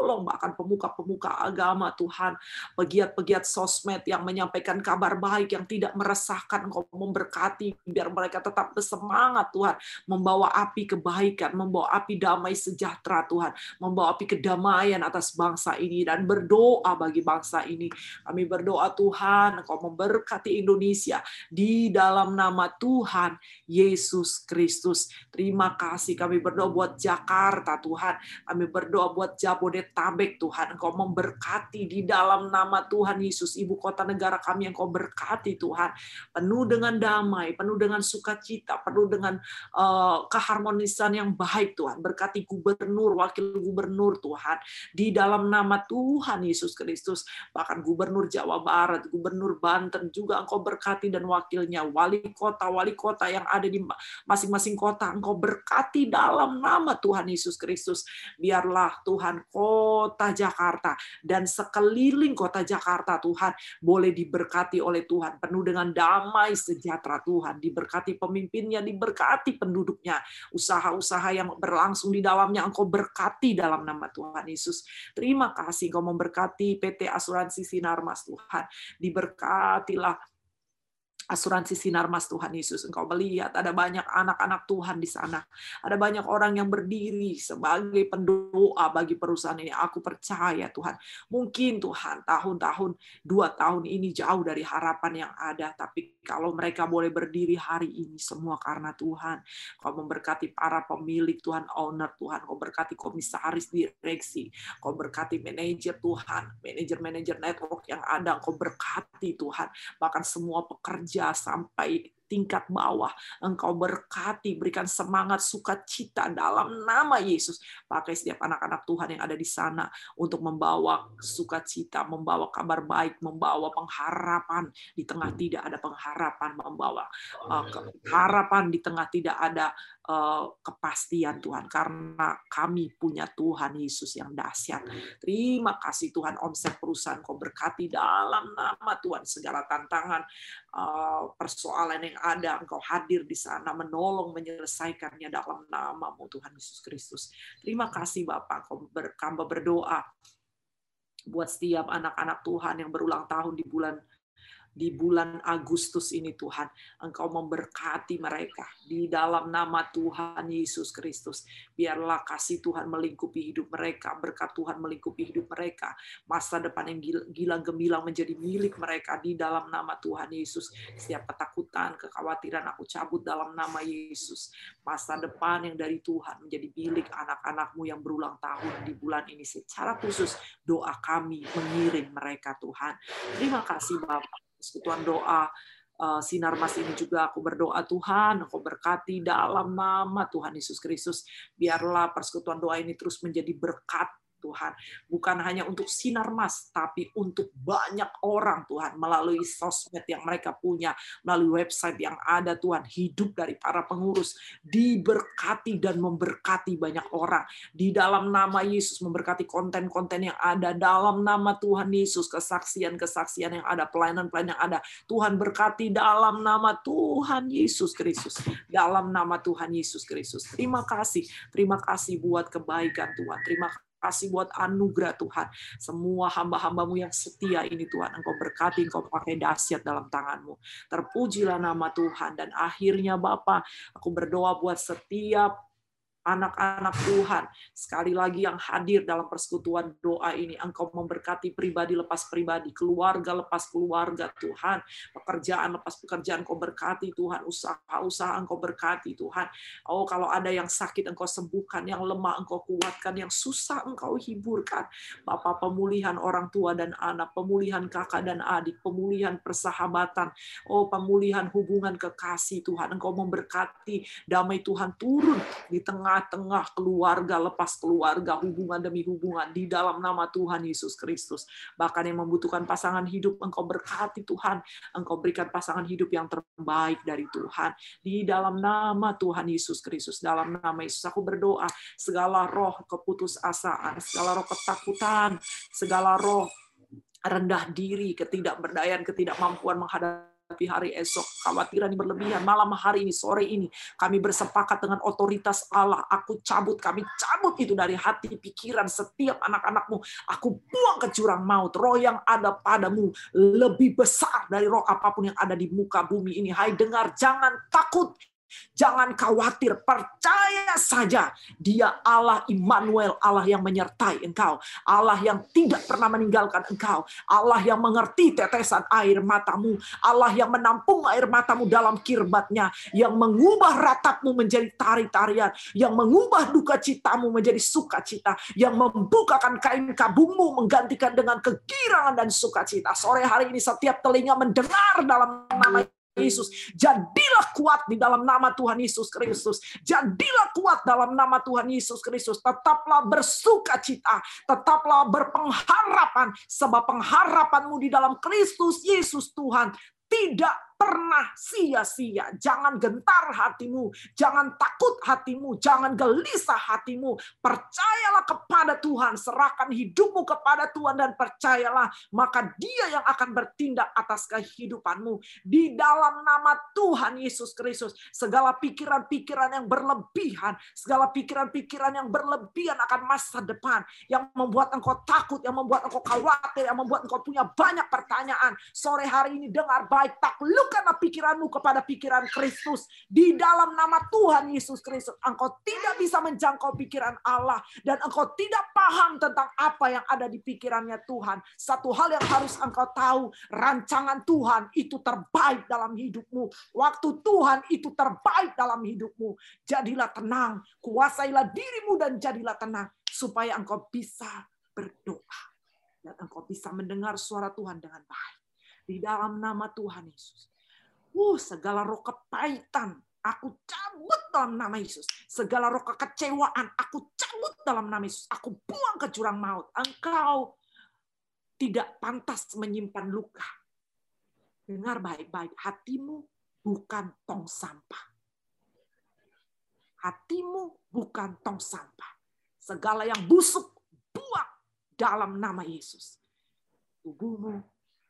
tolong bahkan pemuka-pemuka agama Tuhan, pegiat-pegiat sosmed yang menyampaikan kabar baik yang tidak meresahkan, Engkau memberkati biar mereka tetap bersemangat Tuhan, membawa api kebaikan, membawa api damai sejahtera Tuhan, membawa api kedamaian atas bangsa ini dan berdoa bagi bangsa ini. Kami berdoa Tuhan, Engkau memberkati Indonesia di dalam nama Tuhan Yesus Kristus. Terima kasih. Kami berdoa buat Jakarta Tuhan, kami berdoa buat Jabodetabek Tuhan, Engkau memberkati di dalam nama Tuhan Yesus, ibu kota negara kami Engkau berkati Tuhan, penuh dengan damai, penuh dengan sukacita, penuh dengan uh, keharmonisan yang baik Tuhan, berkati gubernur, wakil gubernur Tuhan, di dalam nama Tuhan Yesus Kristus, bahkan gubernur Jawa Barat, gubernur Banten juga Engkau berkati dan wakilnya, wali kota, wali kota yang ada di masing-masing kota, Engkau berkati dalam nama Tuhan Yesus Kristus. Biarlah Tuhan kota Jakarta dan sekeliling kota Jakarta Tuhan boleh diberkati oleh Tuhan, penuh dengan damai sejahtera Tuhan, diberkati pemimpinnya, diberkati penduduknya, usaha-usaha yang berlangsung di dalamnya Engkau berkati dalam nama Tuhan Yesus. Terima kasih Engkau memberkati PT Asuransi Sinarmas Tuhan. Diberkatilah asuransi sinar mas Tuhan Yesus. Engkau melihat ada banyak anak-anak Tuhan di sana. Ada banyak orang yang berdiri sebagai pendoa bagi perusahaan ini. Aku percaya Tuhan. Mungkin Tuhan tahun-tahun, dua tahun ini jauh dari harapan yang ada. Tapi kalau mereka boleh berdiri hari ini semua karena Tuhan. Kau memberkati para pemilik Tuhan, owner Tuhan. Kau berkati komisaris direksi. Kau berkati manajer Tuhan. Manajer-manajer network yang ada. Kau berkati Tuhan. Bahkan semua pekerja sampai tingkat bawah. Engkau berkati, berikan semangat sukacita dalam nama Yesus. Pakai setiap anak-anak Tuhan yang ada di sana untuk membawa sukacita, membawa kabar baik, membawa pengharapan di tengah tidak ada pengharapan, membawa uh, harapan di tengah tidak ada kepastian Tuhan. Karena kami punya Tuhan Yesus yang dahsyat. Terima kasih Tuhan omset perusahaan kau berkati dalam nama Tuhan segala tantangan, uh, persoalan yang ada, Engkau hadir di sana, menolong, menyelesaikannya dalam namamu Tuhan Yesus Kristus. Terima kasih Bapak, Engkau berkamba berdoa buat setiap anak-anak Tuhan yang berulang tahun di bulan di bulan Agustus ini Tuhan. Engkau memberkati mereka di dalam nama Tuhan Yesus Kristus. Biarlah kasih Tuhan melingkupi hidup mereka, berkat Tuhan melingkupi hidup mereka. Masa depan yang gilang gemilang menjadi milik mereka di dalam nama Tuhan Yesus. Setiap ketakutan, kekhawatiran aku cabut dalam nama Yesus. Masa depan yang dari Tuhan menjadi milik anak-anakmu yang berulang tahun di bulan ini. Secara khusus doa kami mengiring mereka Tuhan. Terima kasih Bapak persekutuan doa uh, sinar mas ini juga aku berdoa Tuhan, aku berkati dalam nama Tuhan Yesus Kristus. Biarlah persekutuan doa ini terus menjadi berkat Tuhan. Bukan hanya untuk sinar mas, tapi untuk banyak orang Tuhan melalui sosmed yang mereka punya, melalui website yang ada Tuhan, hidup dari para pengurus diberkati dan memberkati banyak orang. Di dalam nama Yesus memberkati konten-konten yang ada dalam nama Tuhan Yesus, kesaksian-kesaksian yang ada, pelayanan-pelayanan yang ada. Tuhan berkati dalam nama Tuhan Yesus Kristus. Dalam nama Tuhan Yesus Kristus. Terima kasih. Terima kasih buat kebaikan Tuhan. Terima kasih kasih buat anugerah Tuhan. Semua hamba-hambamu yang setia ini Tuhan, Engkau berkati, Engkau pakai dahsyat dalam tanganmu. Terpujilah nama Tuhan. Dan akhirnya Bapak, aku berdoa buat setiap anak-anak Tuhan. Sekali lagi yang hadir dalam persekutuan doa ini, Engkau memberkati pribadi lepas pribadi, keluarga lepas keluarga Tuhan, pekerjaan lepas pekerjaan Engkau berkati Tuhan, usaha-usaha Engkau berkati Tuhan. Oh kalau ada yang sakit Engkau sembuhkan, yang lemah Engkau kuatkan, yang susah Engkau hiburkan. Bapak pemulihan orang tua dan anak, pemulihan kakak dan adik, pemulihan persahabatan, oh pemulihan hubungan kekasih Tuhan. Engkau memberkati damai Tuhan turun di tengah tengah-tengah keluarga lepas keluarga, hubungan demi hubungan di dalam nama Tuhan Yesus Kristus. Bahkan yang membutuhkan pasangan hidup, Engkau berkati Tuhan, Engkau berikan pasangan hidup yang terbaik dari Tuhan. Di dalam nama Tuhan Yesus Kristus, dalam nama Yesus aku berdoa, segala roh keputusasaan, segala roh ketakutan, segala roh rendah diri, ketidakberdayaan, ketidakmampuan menghadapi menghadapi hari esok. Khawatiran berlebihan. Malam hari ini, sore ini, kami bersepakat dengan otoritas Allah. Aku cabut, kami cabut itu dari hati, pikiran setiap anak-anakmu. Aku buang ke jurang maut. Roh yang ada padamu lebih besar dari roh apa pun yang ada di muka bumi ini. Hai dengar, jangan takut. Jangan khawatir, percaya saja dia Allah Immanuel, Allah yang menyertai engkau, Allah yang tidak pernah meninggalkan engkau, Allah yang mengerti tetesan air matamu, Allah yang menampung air matamu dalam kirbatnya, yang mengubah ratapmu menjadi tari-tarian, yang mengubah duka citamu menjadi sukacita, yang membukakan kain kabungmu menggantikan dengan kegirangan dan sukacita. Sore hari ini setiap telinga mendengar dalam nama Yesus. Jadilah kuat di dalam nama Tuhan Yesus Kristus. Jadilah kuat dalam nama Tuhan Yesus Kristus. Tetaplah bersuka cita. Tetaplah berpengharapan. Sebab pengharapanmu di dalam Kristus Yesus Tuhan tidak pernah sia-sia. Jangan gentar hatimu, jangan takut hatimu, jangan gelisah hatimu. Percayalah kepada Tuhan, serahkan hidupmu kepada Tuhan dan percayalah, maka Dia yang akan bertindak atas kehidupanmu. Di dalam nama Tuhan Yesus Kristus, segala pikiran-pikiran yang berlebihan, segala pikiran-pikiran yang berlebihan akan masa depan, yang membuat engkau takut, yang membuat engkau khawatir, yang membuat engkau punya banyak pertanyaan. Sore hari ini dengar baik, takluk Tundukkanlah pikiranmu kepada pikiran Kristus. Di dalam nama Tuhan Yesus Kristus. Engkau tidak bisa menjangkau pikiran Allah. Dan engkau tidak paham tentang apa yang ada di pikirannya Tuhan. Satu hal yang harus engkau tahu. Rancangan Tuhan itu terbaik dalam hidupmu. Waktu Tuhan itu terbaik dalam hidupmu. Jadilah tenang. Kuasailah dirimu dan jadilah tenang. Supaya engkau bisa berdoa. Dan engkau bisa mendengar suara Tuhan dengan baik di dalam nama Tuhan Yesus. Uh, segala roh kepahitan, aku cabut dalam nama Yesus. Segala roh kekecewaan, aku cabut dalam nama Yesus. Aku buang ke jurang maut. Engkau tidak pantas menyimpan luka. Dengar baik-baik, hatimu bukan tong sampah. Hatimu bukan tong sampah. Segala yang busuk, buang dalam nama Yesus. Tubuhmu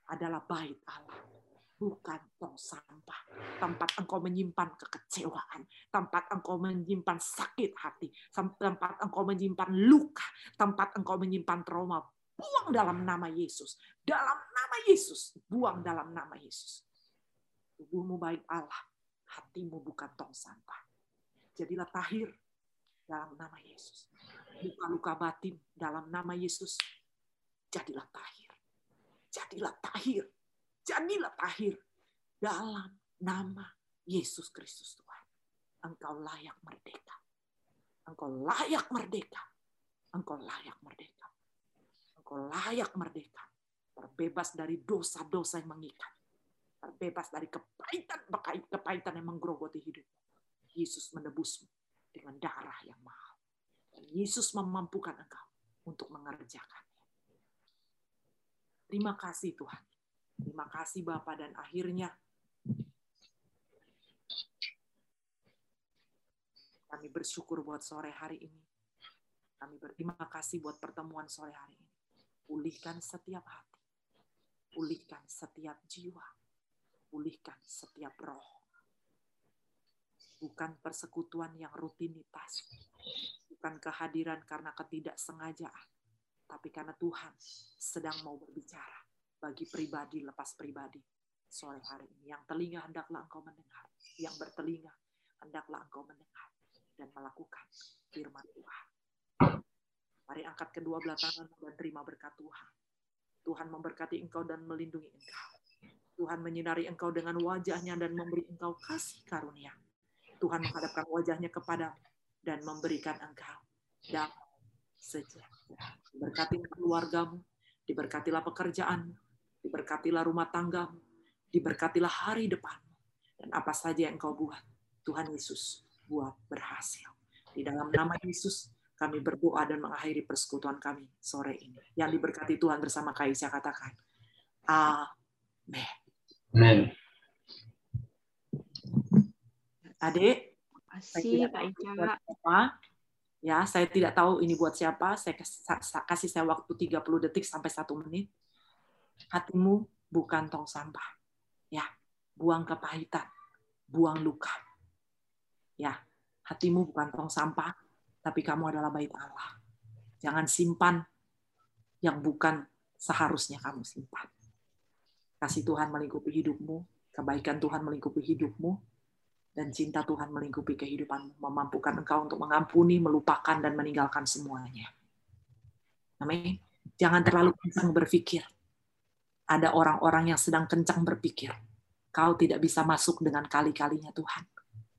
adalah bait Allah bukan tong sampah. Tempat engkau menyimpan kekecewaan, tempat engkau menyimpan sakit hati, tempat engkau menyimpan luka, tempat engkau menyimpan trauma. Buang dalam nama Yesus. Dalam nama Yesus. Buang dalam nama Yesus. Tubuhmu baik Allah. Hatimu bukan tong sampah. Jadilah tahir dalam nama Yesus. Luka-luka batin dalam nama Yesus. Jadilah tahir. Jadilah tahir Jadilah tahir dalam nama Yesus Kristus Tuhan. Engkau layak merdeka. Engkau layak merdeka. Engkau layak merdeka. Engkau layak merdeka. Terbebas dari dosa-dosa yang mengikat. terbebas dari kepahitan kepahitan yang menggerogoti hidup. Yesus menebusmu dengan darah yang mahal. Dan Yesus memampukan engkau untuk mengerjakannya. Terima kasih Tuhan. Terima kasih Bapak dan akhirnya kami bersyukur buat sore hari ini. Kami berterima kasih buat pertemuan sore hari ini. Pulihkan setiap hati. Pulihkan setiap jiwa. Pulihkan setiap roh. Bukan persekutuan yang rutinitas. Bukan kehadiran karena ketidaksengajaan. Tapi karena Tuhan sedang mau berbicara bagi pribadi lepas pribadi sore hari ini. Yang telinga hendaklah engkau mendengar. Yang bertelinga hendaklah engkau mendengar dan melakukan firman Tuhan. Mari angkat kedua belah tanganmu dan terima berkat Tuhan. Tuhan memberkati engkau dan melindungi engkau. Tuhan menyinari engkau dengan wajahnya dan memberi engkau kasih karunia. Tuhan menghadapkan wajahnya kepada dan memberikan engkau damai sejahtera. Berkati keluargamu, diberkatilah pekerjaanmu, diberkatilah rumah tanggamu, diberkatilah hari depanmu. Dan apa saja yang engkau buat, Tuhan Yesus buat berhasil. Di dalam nama Yesus, kami berdoa dan mengakhiri persekutuan kami sore ini. Yang diberkati Tuhan bersama Kaisya katakan, Amin. Amin. Adik, tidak Kak tahu Ica. Ya, saya tidak tahu ini buat siapa. Saya kas- sa- kasih saya waktu 30 detik sampai satu menit. Hatimu bukan tong sampah. Ya, buang kepahitan, buang luka. Ya, hatimu bukan tong sampah, tapi kamu adalah bait Allah. Jangan simpan yang bukan seharusnya kamu simpan. Kasih Tuhan melingkupi hidupmu, kebaikan Tuhan melingkupi hidupmu, dan cinta Tuhan melingkupi kehidupanmu, memampukan engkau untuk mengampuni, melupakan, dan meninggalkan semuanya. Amin. Jangan terlalu kencang berpikir. Ada orang-orang yang sedang kencang berpikir. Kau tidak bisa masuk dengan kali-kalinya Tuhan.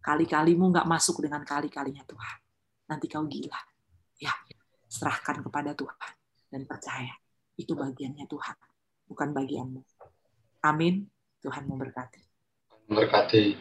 Kali-kalimu nggak masuk dengan kali-kalinya Tuhan. Nanti kau gila. Ya, serahkan kepada Tuhan. Dan percaya, itu bagiannya Tuhan. Bukan bagianmu. Amin. Tuhan memberkati. Berkati.